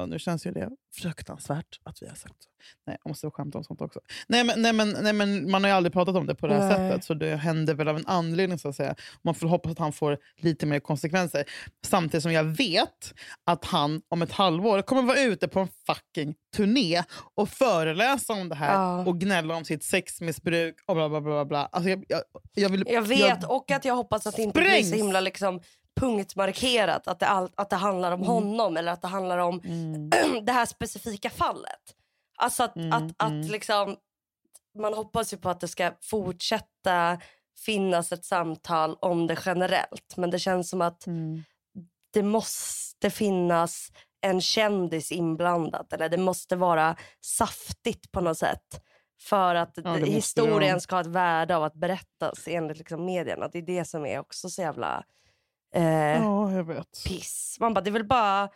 Och nu känns ju det fruktansvärt att vi har sagt så. Nej, jag måste skämta om sånt också. Nej men, nej, men, nej, men man har ju aldrig pratat om det på det här Nej. sättet. Så det händer väl av en anledning. så att säga. Man får hoppas att han får lite mer konsekvenser. Samtidigt som jag vet att han om ett halvår kommer vara ute på en fucking turné och föreläsa om det här Ja. och gnälla om sitt sexmissbruk och bla bla bla. bla. Alltså, jag, jag, jag, vill, Jag vet, och att jag hoppas att det inte blir så himla liksom, punktmarkerat. Att det, all, att det handlar om Mm. honom eller att det handlar om Mm. det här specifika fallet. Alltså att, Mm, att, att mm. liksom, man hoppas ju på att det ska fortsätta finnas ett samtal om det generellt. Men det känns som att det måste finnas en kändis inblandad. Eller det måste vara saftigt på något sätt. För att det historien ska ha ett värde av att berättas enligt liksom medierna. Det är det som är också så jävla eh, Ja, jag vet. piss. Man bara, det är väl bara...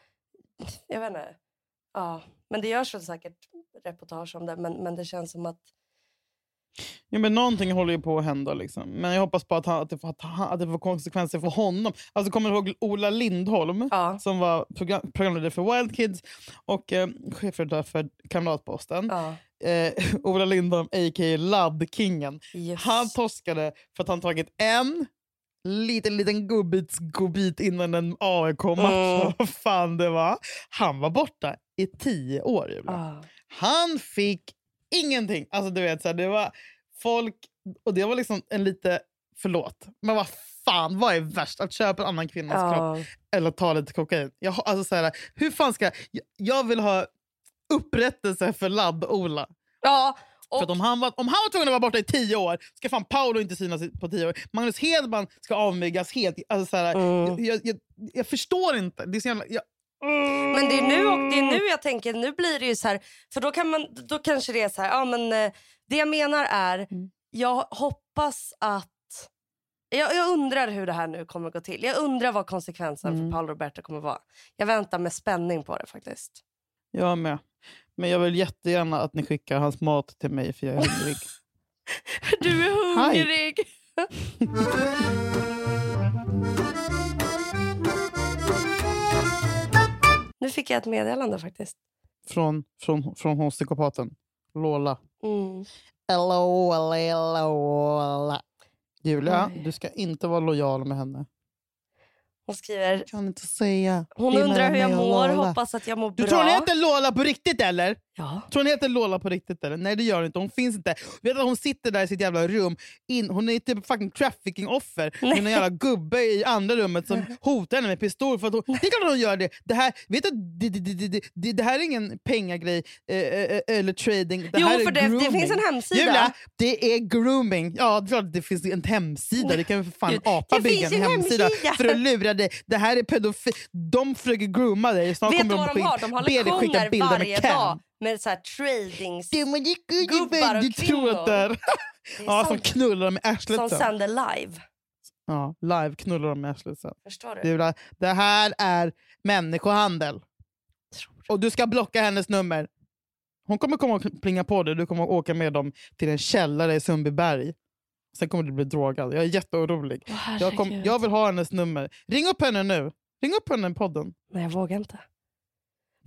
Jag vet inte. Ja, men det görs väl säkert reportage om det. Men, men det känns som att... Ja, men någonting håller ju på att hända. Liksom. Men jag hoppas på att, han, att, det, får- att, han- att det får konsekvenser för honom. Alltså, kommer du ihåg Ola Lindholm? Ja, som var program, programledare för Wild Kids och eh, chefredaktör för Kamratposten. ja Eh, Ola Lindholm, a.k.a. Laddkingen. just. Han torskade för att han tagit en liten, liten gubbits godbit innan en AIK-match. Mm. Vad fan det var. Han var borta i tio år. Ja. Han fick ingenting. Alltså du vet, så här, det var folk... Och det var liksom en lite... Förlåt, men vad fan, vad är värst? Att köpa en annan kvinnas kropp Ja. eller ta lite kokain. Jag, alltså, så här, hur fan ska... Jag, jag vill ha upprättelse för Ladd-Ola. ja, och att om, han var, om han var tvungen att vara borta i tio år ska fan Paolo inte synas på tio år. Magnus Hedman ska avmyggas helt. Alltså, så här, Mm. jag, jag, jag förstår inte. Det är så jävla, jag, Men det är, nu, och det är nu jag tänker, nu blir det ju så här, för då, kan man, då kanske det är så här, ja men eh, det jag menar är, Mm. jag hoppas att, jag, jag undrar hur det här nu kommer gå till. Jag undrar vad konsekvensen Mm. för Paolo Roberto kommer vara. Jag väntar med spänning på det faktiskt. Jag med. Men jag vill jättegärna att ni skickar hans mat till mig för jag är hungrig. Du är hungrig! nu fick jag ett meddelande faktiskt. från, från, från hon psykopaten. Lola. Mm. Hello, Lola. Julia, Oj. du ska inte vara lojal med henne. Hon skriver, kan inte säga. hon är undrar hur jag mår, Lola. hoppas att jag mår Du bra. tror hon heter Lola på riktigt eller? Ja. Tror hon heter Lola på riktigt eller? Nej det gör hon inte. Hon finns inte. Vet du, hon sitter där i sitt jävla rum. In, hon är typ fucking trafficking-offer. Är en jävla gubbe i andra rummet som hotar henne med pistol. För att hon, det är klart att hon gör det. Det här, vet du, det, det, det, det, det, här är ingen pengagrej eh, eh, eller trading. Det Jo, här är för det, grooming. det finns en hemsida. Julia, det är grooming. Ja, det är klart att det finns en hemsida. Det kan ju för fan apa bygga en en hemsida, hemsida. för att lura dig. Det här är pedofil. De försöker grooma dig. Snart Vet du vad de har? De har lektioner bilder varje med dag med så här tradings Det det Gubbar och att det är. Det Ja, som knullar dem i arslet som sänder live. Ja, live knullar dem i arslet sen. Förstår du? Det här är människohandel. Du? Och du ska blocka hennes nummer. Hon kommer komma och plinga på dig. Du kommer åka med dem till en källare i Sundbyberg. Sen kommer du bli drogad. Jag är jätteorolig. Åh, Jag, kom, jag vill ha hennes nummer. Ring upp henne nu. Ring upp henne i podden. Nej, jag vågar inte.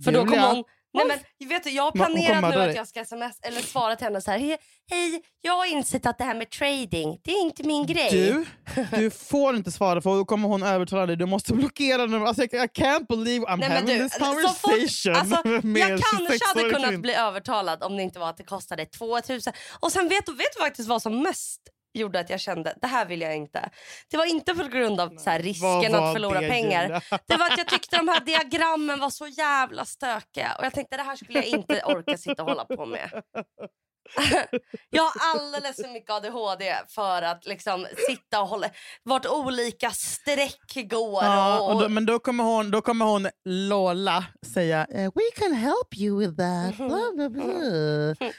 För då Julia, kommer hon... Nej, men, vet du, jag har planerat nu att jag ska sms eller svara till henne så här. Hej, hej, jag har insett att det här med trading, det är inte min grej. Du, du får inte svara för då kommer hon övertala dig. Du måste blockera numret. Alltså, jag, I can't believe I'm Nej, men having du, this så fort- conversation alltså, med jag kanske hade 26-årig kunnat bli övertalad om det inte var att det kostade 2000. Och sen vet du, vet du faktiskt vad som mest gjorde att jag kände det här vill jag inte. Det var inte på grund av så här, risken att förlora det, pengar. Julia? Det var att jag tyckte de här diagrammen var så jävla stökiga. Och jag tänkte det här skulle jag inte orka sitta och hålla på med. Jag har alldeles för mycket ADHD för att liksom sitta och hålla... Vart olika streck går. Ja, och, och då, men då kommer, hon, då kommer hon Lola säga eh, We can help you with that. Blah, blah, blah.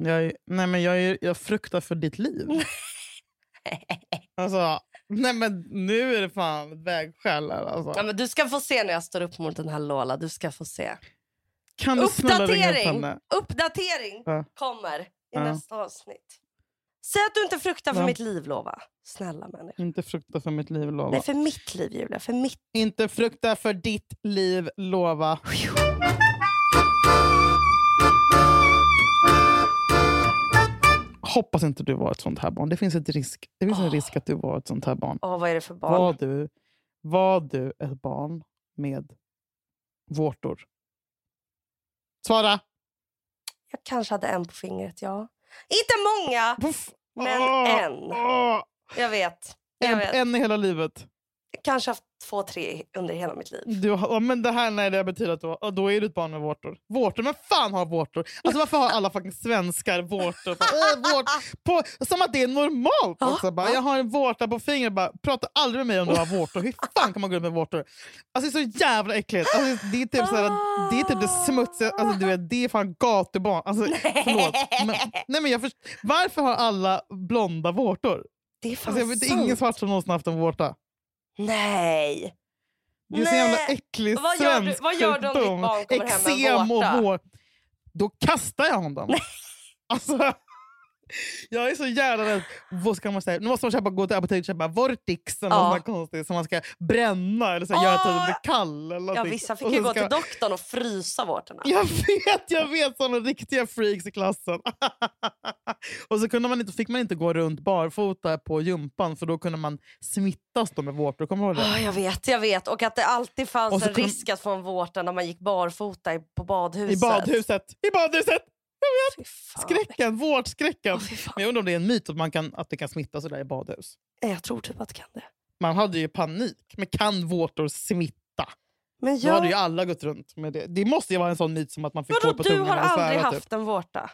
Jag, nej, men jag, är, jag fruktar för ditt liv. Alltså, nej men nu är det fan vägskäl. här, Alltså. Ja, men du ska få se när jag står upp mot den här Lola. Du ska få se. Kan du snälla ringa upp Uppdatering! henne? Uppdatering Ja. kommer i Ja. nästa avsnitt. Säg att du inte fruktar för Ja. mitt liv, Lova. Snälla människa. Inte frukta för mitt liv, lova. Nej, för mitt liv, Julia. För mitt. Inte frukta för ditt liv, lova. Hoppas inte du var ett sånt här barn. Det finns, ett risk, det finns en Åh. risk att du var ett sånt här barn. Åh, vad är det för barn? Var du, var du ett barn med vårtor? Svara! Jag kanske hade en på fingret, ja. Inte många, Puff. men Åh, en. Jag vet. Jag En, vet. en i hela livet. Kanske haft två, tre under hela mitt liv. Du, ja, men det här nej, det betyder att du, då är du ett barn med vårtor. Vårtor? Men fan har vårtor? Alltså varför har alla fucking svenskar vårtor? "Åh, vårt, på, som att det är normalt också. Bara, jag har en vårta på fingret. Bara, prata aldrig med mig om du har vårtor. Hur fan kan man gå ut med vårtor? Alltså det är så jävla äckligt. Alltså, det, är typ såhär, det är typ det smutsiga. Alltså, du vet, det är fan gatubarn. Alltså, förlåt. Men, nej, men jag först, varför har alla blonda vårtor? Det är fan Alltså, jag vet sant. ingen svart som någonsin haft en vårta. Nej. Det är så jävla äcklig Vad gör du- vad gör du om ditt barn kommer hem med en vårta? vår. Då kastar jag honom. Alltså, jag är så jävla rädd. Vad ska man säga? Nu måste man köpa, gå till apoteket och köpa Vortix eller Ja. något sånt konstigt som man ska bränna eller så här, göra så att det Ah. blir kall. Eller Ja, vissa fick ju gå ska- till doktorn och frysa vårtorna. Jag vet, jag vet såna riktiga freaks i klassen. och så kunde man inte, fick man inte gå runt barfota på gympan för då kunde man smittas då med vårtor. Kommer du ihåg det? Ah, jag vet, jag vet. Och att det alltid fanns en risk att få en vårta när man gick barfota på badhuset. I badhuset! I badhuset! Fy fan. Skräcken, vårdskräcken. Fan. Men jag undrar om det är en myt att, man kan, att det kan smitta sådär i badhus. Jag tror typ att det kan det. Man hade ju panik. Men kan vårtor smitta? Men Då hade ju jag... alla gått runt med det. Det måste ju vara en sån myt som att man fick Vadå, gå på du tungan har och svära. aldrig typ. haft en vårta?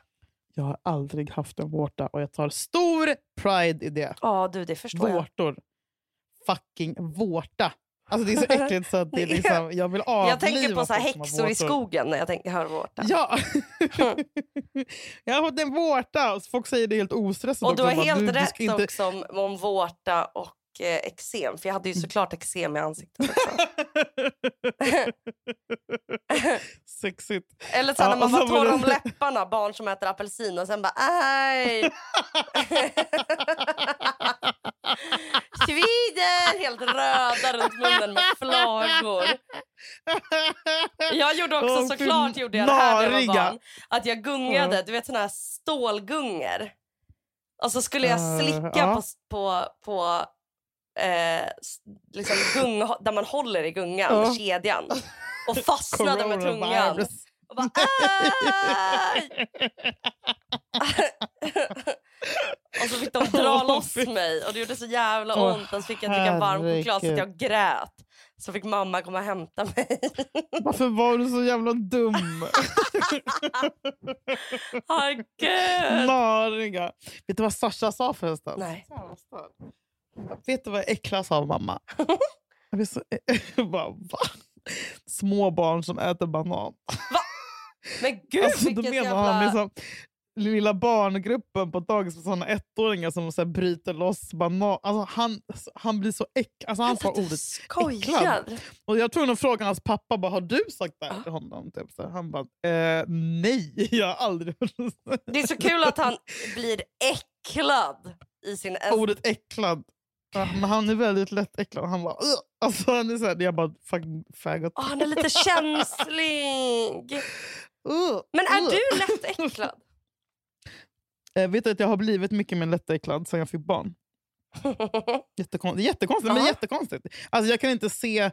Jag har aldrig haft en vårta och jag tar stor pride i det. Ja, du, det förstår jag. Vårtor. Fucking vårta. Alltså det är så äckligt så att det är liksom, jag vill avliva Jag tänker på så här häxor i skogen när jag tänker, hör vårta. Ja! jag har fått en vårta. Och Folk säger det helt ostressat Och du har. Bara, helt du, du rätt ska inte... också om, om vårta och eh, eksem. För jag hade ju såklart eksem i ansiktet också. Sexigt. Eller så Ja, när man var torr om läpparna, barn som äter apelsin och sen bara aj! Svider! Helt röda runt munnen med flagor. Jag gjorde också fy såklart gjorde jag det här när jag var barn. Att jag gungade, du vet såna här stålgungor. Och så skulle jag Eh, slicka ja. på, på, på eh, liksom gung, där man håller i gungan, Ja. kedjan. Och fastnade med tungan. Och bara aj! och så fick de dra loss mig och det gjorde så jävla ont. Och så fick jag dricka varm choklad så att herregud. jag grät. Så fick mamma komma och hämta mig. Varför var du så jävla dum? Åh gud! Nariga. Vet du vad Sasha sa förresten? Nej. Vet du vad Äckla sa mamma? Jag blir så... bara, va? Små barn som äter banan. Men gud Alltså, då menar han jävla... liksom lilla barngruppen på dagis med såna ettåringar som så här bryter loss banan. Alltså, han, han blir så äck... Alltså, han sa ordet Skojar! Och jag tror nog frågan hans pappa bara, har du sagt det här till honom? Typ. Så han bara, eh, nej, jag har aldrig Det är så kul att han blir äcklad i sin... ordet äcklad. Ja, men han är väldigt lätt äcklad. Han bara, "Ugh." Alltså, han är så här, jag bara, fucking faggot. Åh, han är lite känslig. Ugh, Men är ugh. du lätt äcklad? Eh, vet du att jag har blivit mycket mer lättäcklad sen jag fick barn? Jättekonstigt, jättekonstigt men jättekonstigt. Alltså, jag kan inte se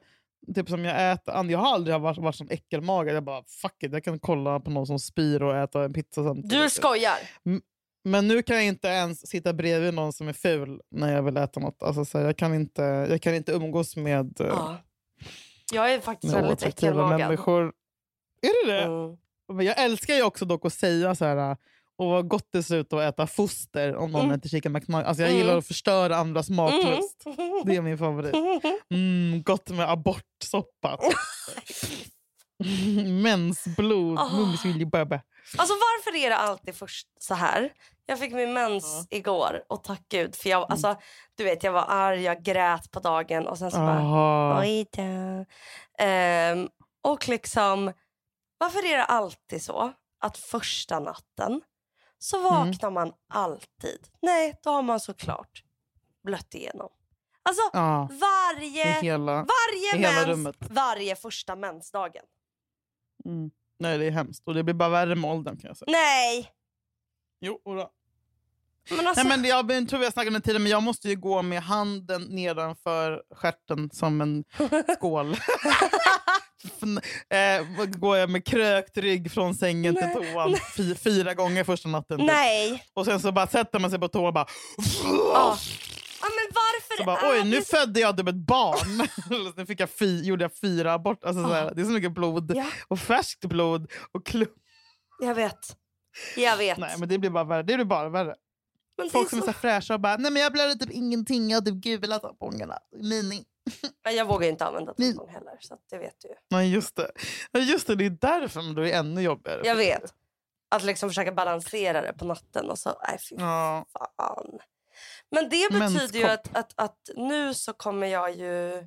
typ som jag äter. Jag har aldrig varit, varit som äckelmagad. Jag bara, fuck it, jag kan kolla på någon som spyr och äta en pizza samtidigt. Du skojar? Men nu kan jag inte ens sitta bredvid någon som är ful när jag vill äta något. Alltså, så här, jag, kan inte, jag kan inte umgås med, eh, Ja. Jag är faktiskt med väldigt äckelmagad. människor. Är det det? Mm. Men jag älskar ju också dock att säga så här och vad gott det ser ut att äta foster om någon Mm. äter chicken McNugget. Alltså jag Mm. gillar att förstöra andras matlust. Mm. Det är min favorit. Mm, gott med abortsoppa. Mensblod. Böbbe. Alltså varför är det alltid först så här? Jag fick min mens igår och tack gud. För Mm. jag, alltså, du vet, jag var arg, jag grät på dagen och sen så bara oj då. Ehm, och liksom, varför är det alltid så att första natten så Mm. vaknar man alltid. Nej, då har man såklart blött igenom. Alltså i varje, hela... varje mens, varje första mensdagen. Mm. Nej, det är hemskt. Och det blir bara värre med åldern kan jag säga. Nej! Jo, ora. Men alltså, Nej, men jag, tror vi har snackat om det tidigare, men jag måste ju gå med handen nedanför stjärten som en skål. Eh, går jag med krökt rygg från sängen till toan fy, fyra gånger första natten. typ. nej. Och sen så bara sätter man sig på toa och bara... Ja. Ja, men varför Så bara, oj, nu födde jag typ ett barn. Nu fick jag fy, gjorde jag fyra abort. Alltså, så här, det är så mycket blod. Ja, Och färskt blod. Och klump. jag vet. Jag vet. Nej, men det blir bara värre. Det blir bara värre. Men Folk är som är så... fräscha och bara, nej men jag blöder typ ingenting. Jag har typ gula tampongerna. Mini. Men Jag vågar inte använda tampong heller, så det vet du ju. Nej, just det. Just det, det är därför men då är det ännu jobbigare. Jag vet. Att liksom försöka balansera det på natten och så, nej fy Ja. fan. Men det betyder ju att, att, att nu så kommer jag ju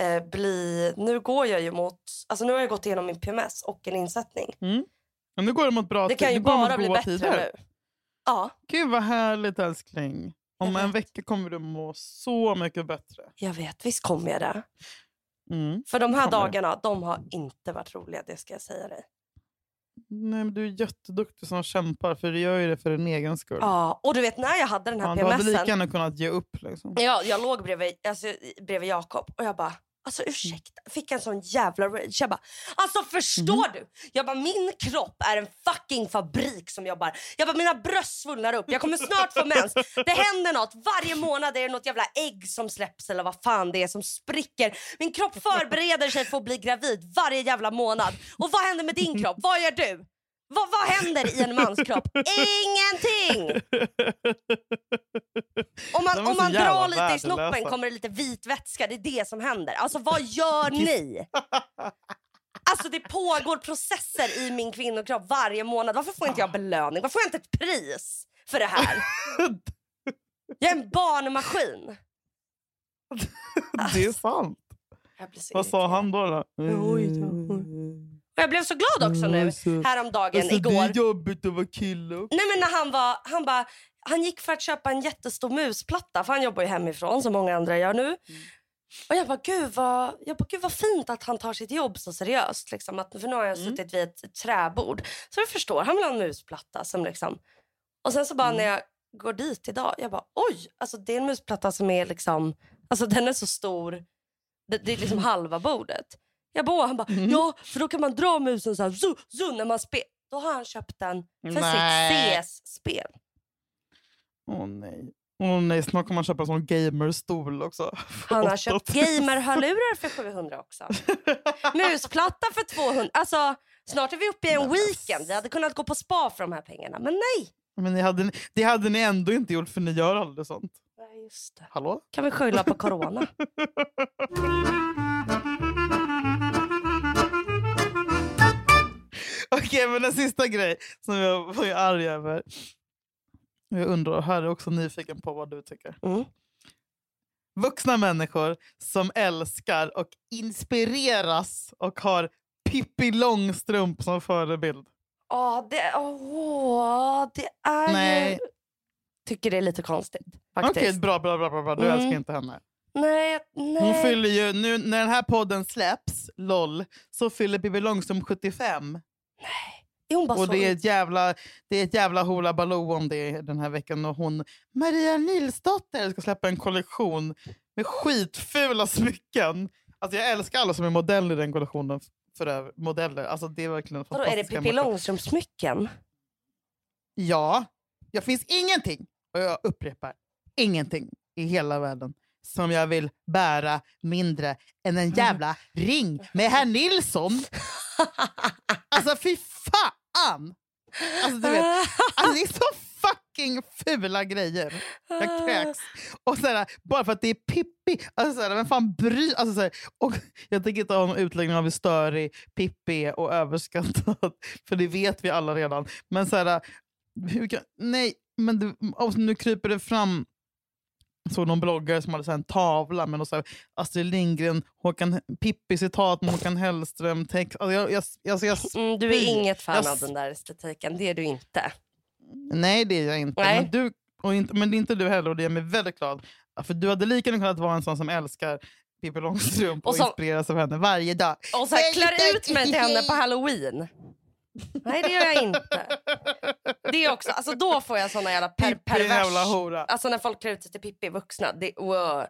eh, bli... Nu går jag ju mot... Alltså nu har jag gått igenom min PMS och en insättning. Men nu går det mot bra Det kan ju bara bli bättre tider. nu. Ja, Gud vad härligt älskling. Om en vecka kommer du må så mycket bättre. jag vet. Visst kommer jag det. Mm. För de här det. dagarna, de har inte varit roliga, det ska jag säga dig. Nej, men du är jätteduktig som kämpar för du gör ju det för din egen skull. Ja, och du vet när jag hade den här Fan, du hade lika PMSen. gärna kunnat ge upp. Liksom. Ja, jag låg bredvid, alltså, bredvid Jakob och jag bara, alltså ursäkta, fick en sån jävla rage. Jag bara, alltså förstår du? Jag bara, min kropp är en fucking fabrik som jobbar. Jag bara, mina bröst svullnar upp, jag kommer snart få mens. Det händer något, varje månad är det något jävla ägg som släpps eller vad fan det är som spricker. Min kropp förbereder sig för att bli gravid varje jävla månad. Och vad händer med din kropp? Vad gör du? Vad, vad händer i en manskropp? Ingenting! Om man, om man drar lite i snoppen kommer det lite vit vätska. Det är det som händer. Alltså vad gör ni? Alltså det pågår processer i min kvinnokropp varje månad. Varför får inte jag belöning? Varför får jag inte ett pris för det här? Jag är en barnmaskin. det är sant. Vad sa han då? då? Oj. Och jag blev så glad också nu Alltså, häromdagen, alltså, det igår. är jobbigt att vara kille. Nej men när han var, han bara, han gick för att köpa en jättestor musplatta för han jobbar ju hemifrån som många andra gör nu. Och jag bara, gud vad, jag bara, gud vad fint att han tar sitt jobb så seriöst. Liksom. Att, för nu har jag Mm. suttit vid ett träbord. Så jag förstår, han vill ha en musplatta. Som liksom. Och sen så bara Mm. när jag går dit idag, jag bara oj, alltså det är en musplatta som är liksom, alltså den är så stor. Det, det är liksom halva bordet. Jag bara, han bara, Mm. ja för då kan man dra musen så här, zu, zu, när man spelar. Då har han köpt den för Nej. sitt CS-spel. Åh nej. Åh nej, snart kommer man köpa en sån gamerstol också. Han har köpt gamer-hörlurar för 700 också. Musplatta för 200. Alltså, snart är vi uppe i en weekend. Vi hade kunnat gå på spa för de här pengarna. Men nej. Men ni hade, det hade ni ändå inte gjort för ni gör aldrig sånt. Nej, just det. Hallå? Kan vi skylla på corona? Okej, men en sista grej som jag var arg över. Jag undrar, här är också nyfiken på vad du tycker. Mm. Vuxna människor som älskar och inspireras och har Pippi Långstrump som förebild. Ja, det, åh, det är Nej. Tycker det är lite konstigt Okej, faktiskt. bra, bra, bra, bra. Du Mm. älskar inte henne. Nej, Hon nej. fyller ju, nu när den här podden släpps, LOL, så fyller Pippi Långstrump 75. Är hon bara Och så... det är ett jävla, det är ett jävla hula baloo om det den här veckan. Och hon, Maria Nilsdotter ska släppa en kollektion med skitfula smycken. Alltså jag älskar alla som är modeller i den kollektionen. För över- modeller. Alltså det är verkligen Vadå, är det Pippi. Långstrump-smycken? Ja, det finns ingenting, och jag upprepar, ingenting i hela världen som jag vill bära mindre än en jävla ring med herr Nilsson. Alltså fy fan! Alltså, du vet, alltså, det är så fucking fula grejer. Jag kräks. Och såhär, bara för att det är Pippi. Alltså, såhär, vem fan bry, alltså, såhär, och Jag tänker inte ha någon utläggning av hur störig Pippi är och överskattad. För det vet vi alla redan. Men såhär, hur kan, nej, men du, och nu kryper det fram såg någon bloggare som hade så en tavla med någon så här Astrid Lindgren, Håkan, Pippi-citat med Håkan Hellström. Text. Alltså jag, jag, alltså jag, Mm, du är inget fan Jag av den där estetiken. Det är du inte. Nej, det är jag inte. Nej. Men, du, och inte. men det är inte du heller och det gör mig väldigt glad. För du hade lika gärna kunnat vara en sån som älskar Pippi Långstrump och, Och som- inspireras av henne varje dag. Och så klär ut mig till henne på halloween. Nej, det gör jag inte. Det är också, alltså då får jag såna jävla per, Pippi pervers... jävla hora. Alltså när folk klär ut sig till Pippi vuxna. Det, wow.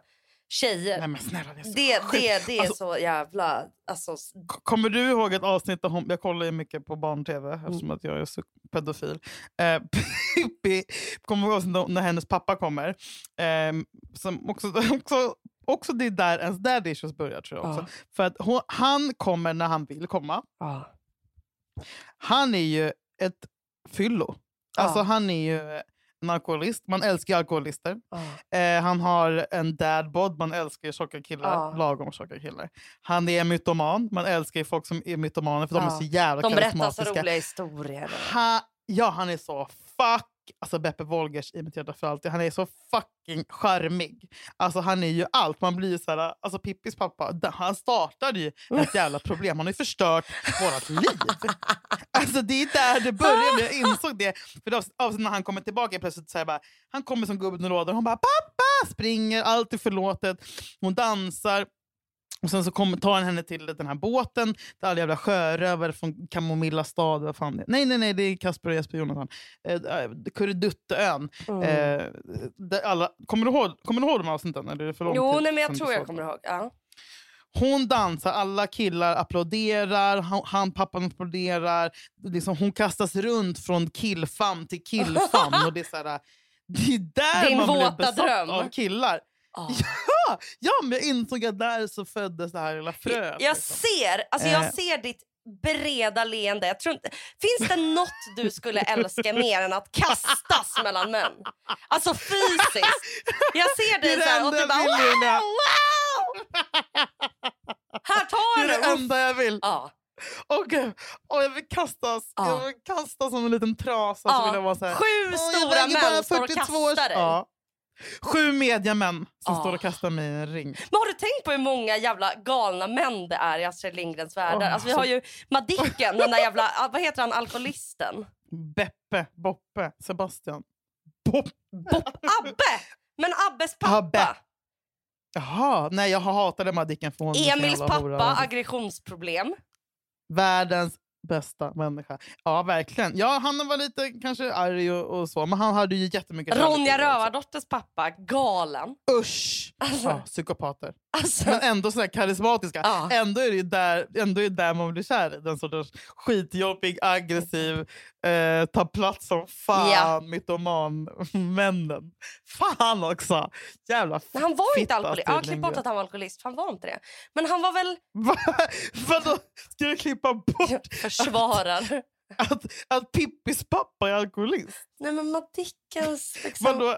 tjejer. Nej men snälla det är så Det, det, det är Alltså- så jävla... Alltså, Kommer du ihåg ett avsnitt där hon, jag kollar ju mycket på barn-tv Mm. eftersom att jag är så pedofil. Eh, Pippi, kommer du ihåg när- hennes pappa kommer? Eh, som också, också, också det är där ens daddy issues börjar tror jag också. ja. För att hon, han kommer när han vill komma. Ja. Han är ju ett fyllo. Alltså Ja. han är ju en alkoholist. Man älskar alkoholister. Ja. Eh, han har en dadbod, man älskar tjocka killar. Ja. Lagom tjocka killar. Han är mytoman, man älskar folk som är mytomaner för de är så jävla De berättar så karismatiska. roliga historier. Ha, ja, han är så fuck... Alltså Beppe Wolgers i Mitt hjärta för alltid. Han är så fucking charmig. Alltså han är ju allt. Man blir ju så här, alltså Pippis pappa, han startade ju ett jävla problem. Han har ju förstört vårt liv. Alltså det är där det började. Jag insåg det. För det var- när han kommer tillbaka plötsligt så här bara, han kommer som gubben i lådan. Hon bara pappa! Springer, allt är förlåtet. Hon dansar. Och sen så kommer, tar han henne till den här båten där alla jävla sjörövare från Kamomilla stad... Vad fan det är. Nej, nej, nej, det är Kasper och Jesper Jonathan. Eh, eh, Kurredutteön. Mm. Eh, alla, kommer, du ihåg, kommer du ihåg de avsnitten? Eller är det för lång jo, tid nej, men jag tror jag kommer ihåg. Ja. Hon dansar, alla killar applåderar, han, han pappan applåderar. Liksom, hon kastas runt från killfam till killfam. och det, är så här, det är där Din man blir besatt dröm. av killar. Ja. Ja, ja, men jag insåg att där så föddes det här lilla fröet. Jag liksom. ser, alltså Eh. jag ser ditt breda leende. Jag tror inte, finns det något du skulle älska mer än att kastas mellan män? Alltså fysiskt. Jag ser Det är dig det så här och du bara wow, wow! Här Det tar är du! det Uff. enda jag vill. Ja. Åh gud, Åh, jag vill kastas. Ja. Jag vill kastas som en liten trasa. Så Ja. vill jag vara så här. Sju stora bara män står och 42 kastar dig. Ja. Sju mediamän som Ja. står och kastar mig i en ring. Men har du tänkt på hur många jävla galna män det är i Astrid Lindgrens världar? Åh, alltså, vi har ju Madicken, den där jävla, ah, vad heter han, alkoholisten? Beppe, Boppe, Sebastian. Bopp. Bopp, Abbe! Men Abbes pappa. Abbe. Jaha, nej jag hatade Madicken för hon Emils hora. pappa, aggressionsproblem. Världens bästa människa. Ja, verkligen. Ja, han var lite kanske arg och, och så, men han hade ju jättemycket Ronja. Rövardotters pappa, galen. Usch! Alltså, Ja, psykopater. Alltså, Men ändå så här karismatiska. Ja. Ändå är det där, ändå är det där man blir kär. Den sortens skitjobbig, aggressiv, eh, tar plats som fan, Ja. mytoman-männen. Fan också! Jävla men han var inte fitta, alkoholist. Ja, klipp bort att han var alkoholist. Han var inte det. Men han var väl... Va? Vadå? Ska du klippa bort Försvarar. att, att Pippis pappa är alkoholist? Nej men Madickens... Liksom... Vadå?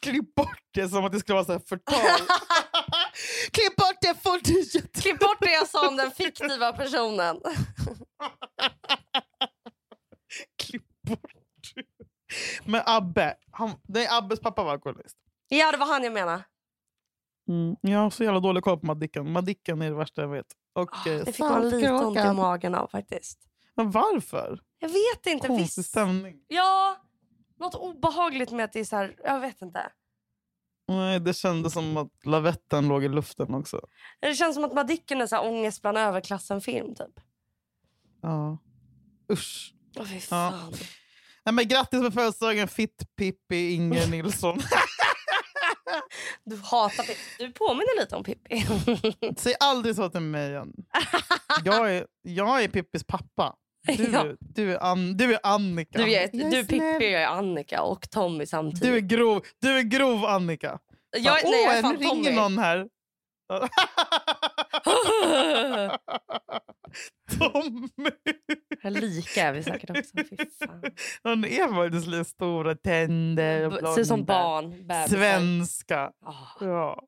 Klipp bort det som att det skulle vara så här förtal. Klipp bort det fort! Klipp bort det jag sa om den fiktiva personen. Klipp bort. Men Abbe, han, nej, Abbes pappa var alkoholist. Ja, det var han jag menade. Mm. Jag har så jävla dålig koll på Madicken. Madicken är det värsta jag vet. Och, eh, det fick man lite ont i magen av faktiskt. Men varför? Jag vet inte. Konstig stämning. Ja, något obehagligt med att det är så här, jag vet inte. Nej, det kändes som att lavetten låg i luften också. Det känns som att Madicken är så här ångest bland överklassen-film typ. Ja. Usch. Åh fy Ja. fan. Nej, men grattis på födelsedagen Fitt Pippi Inger Nilsson. Du hatar Pippi. Du påminner lite om Pippi. Säg aldrig så till mig igen. Jag är, jag är Pippis pappa. Du, Ja. du, är, An, du är Annika. Du är, Jag du är Pippi och jag är Annika och Tommy samtidigt. Du är grov, du är grov Annika. jag, Bara, nej, jag Åh, är fan nu ringer Tommy. någon här. Tommy! Lika är vi säkert också. Hon är faktiskt lite stora tänder och Ser som barn. bebisar. Svenska. Ah. Ja.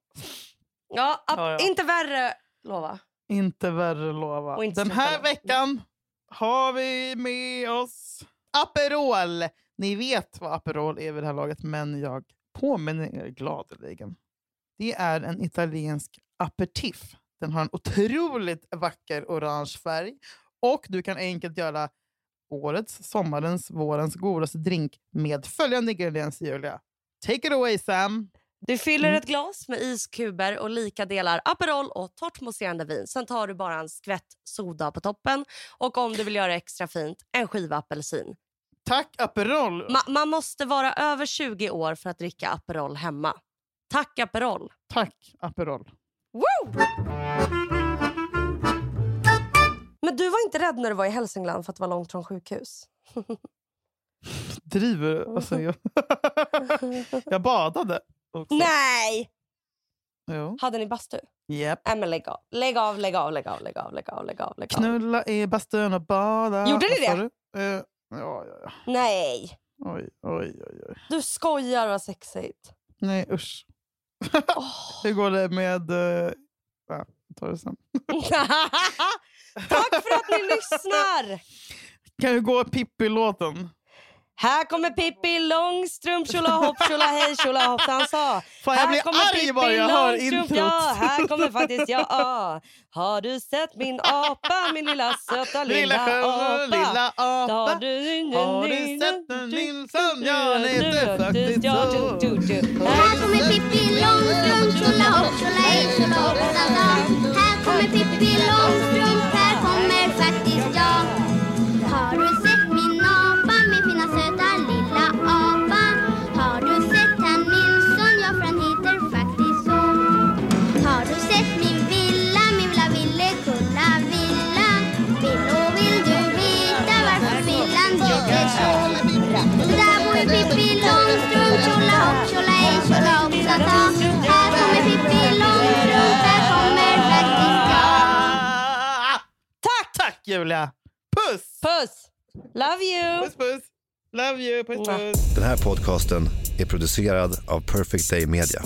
Ja, Ja, ja. inte värre, lova. Inte värre lova. Inte Den här lova. veckan har vi med oss Aperol. Ni vet vad Aperol är vid det här laget, men jag påminner er gladeligen. Det är en italiensk aperitif. Den har en otroligt vacker orange färg och du kan enkelt göra årets, sommarens, vårens godaste drink med följande ingredienser, Julia. Take it away, Sam. Du fyller Mm. ett glas med iskuber och lika delar Aperol och torrt mousserande vin. Sen tar du bara en skvätt soda på toppen och om du vill göra extra fint, en skiva apelsin. Tack, Aperol. Ma- man måste vara över 20 år för att dricka Aperol hemma. Tack Aperol. Tack Aperol. Men du var inte rädd när du var i Hälsingland för att det var långt från sjukhus? Driver? Alltså, jag... jag badade också. Nej! Jo. Hade ni bastu? Yep. Nej men lägg av. Lägg av, lägg av, lägg av, lägg av, lägg av, lägg av. Lägg av. Knulla i bastun och bada. Gjorde ni det? du? Eh, ja, ja, ja. Nej. Oj, oj, oj, oj. Du skojar vad sexigt. Nej, usch. Åh. Hur går det med... Uh... Ja, tar det sen. Tack för att ni lyssnar! Kan du gå Pippi-låten? Här kommer Pippi Långstrump, tjolahopp, tjolahej, tjolahoppsan sa. Fan, jag Här blir kommer arg Pippi bara jag hör introt. Ja, här kommer faktiskt jag. Ah. Har du sett min apa, min lilla söta lilla, Lilla apa? lilla Har du, Har du sett en Nilsson? Ja, han heter faktiskt så. Här kommer Pippi Långstrump, tjolahopp, tjolahej, tjolahoppsan dag. Här kommer Pippi Långstrump, Julia! Puss! Puss! Love you! Puss puss! Love you! Puss puss! Den här podcasten är producerad av Perfect Day Media.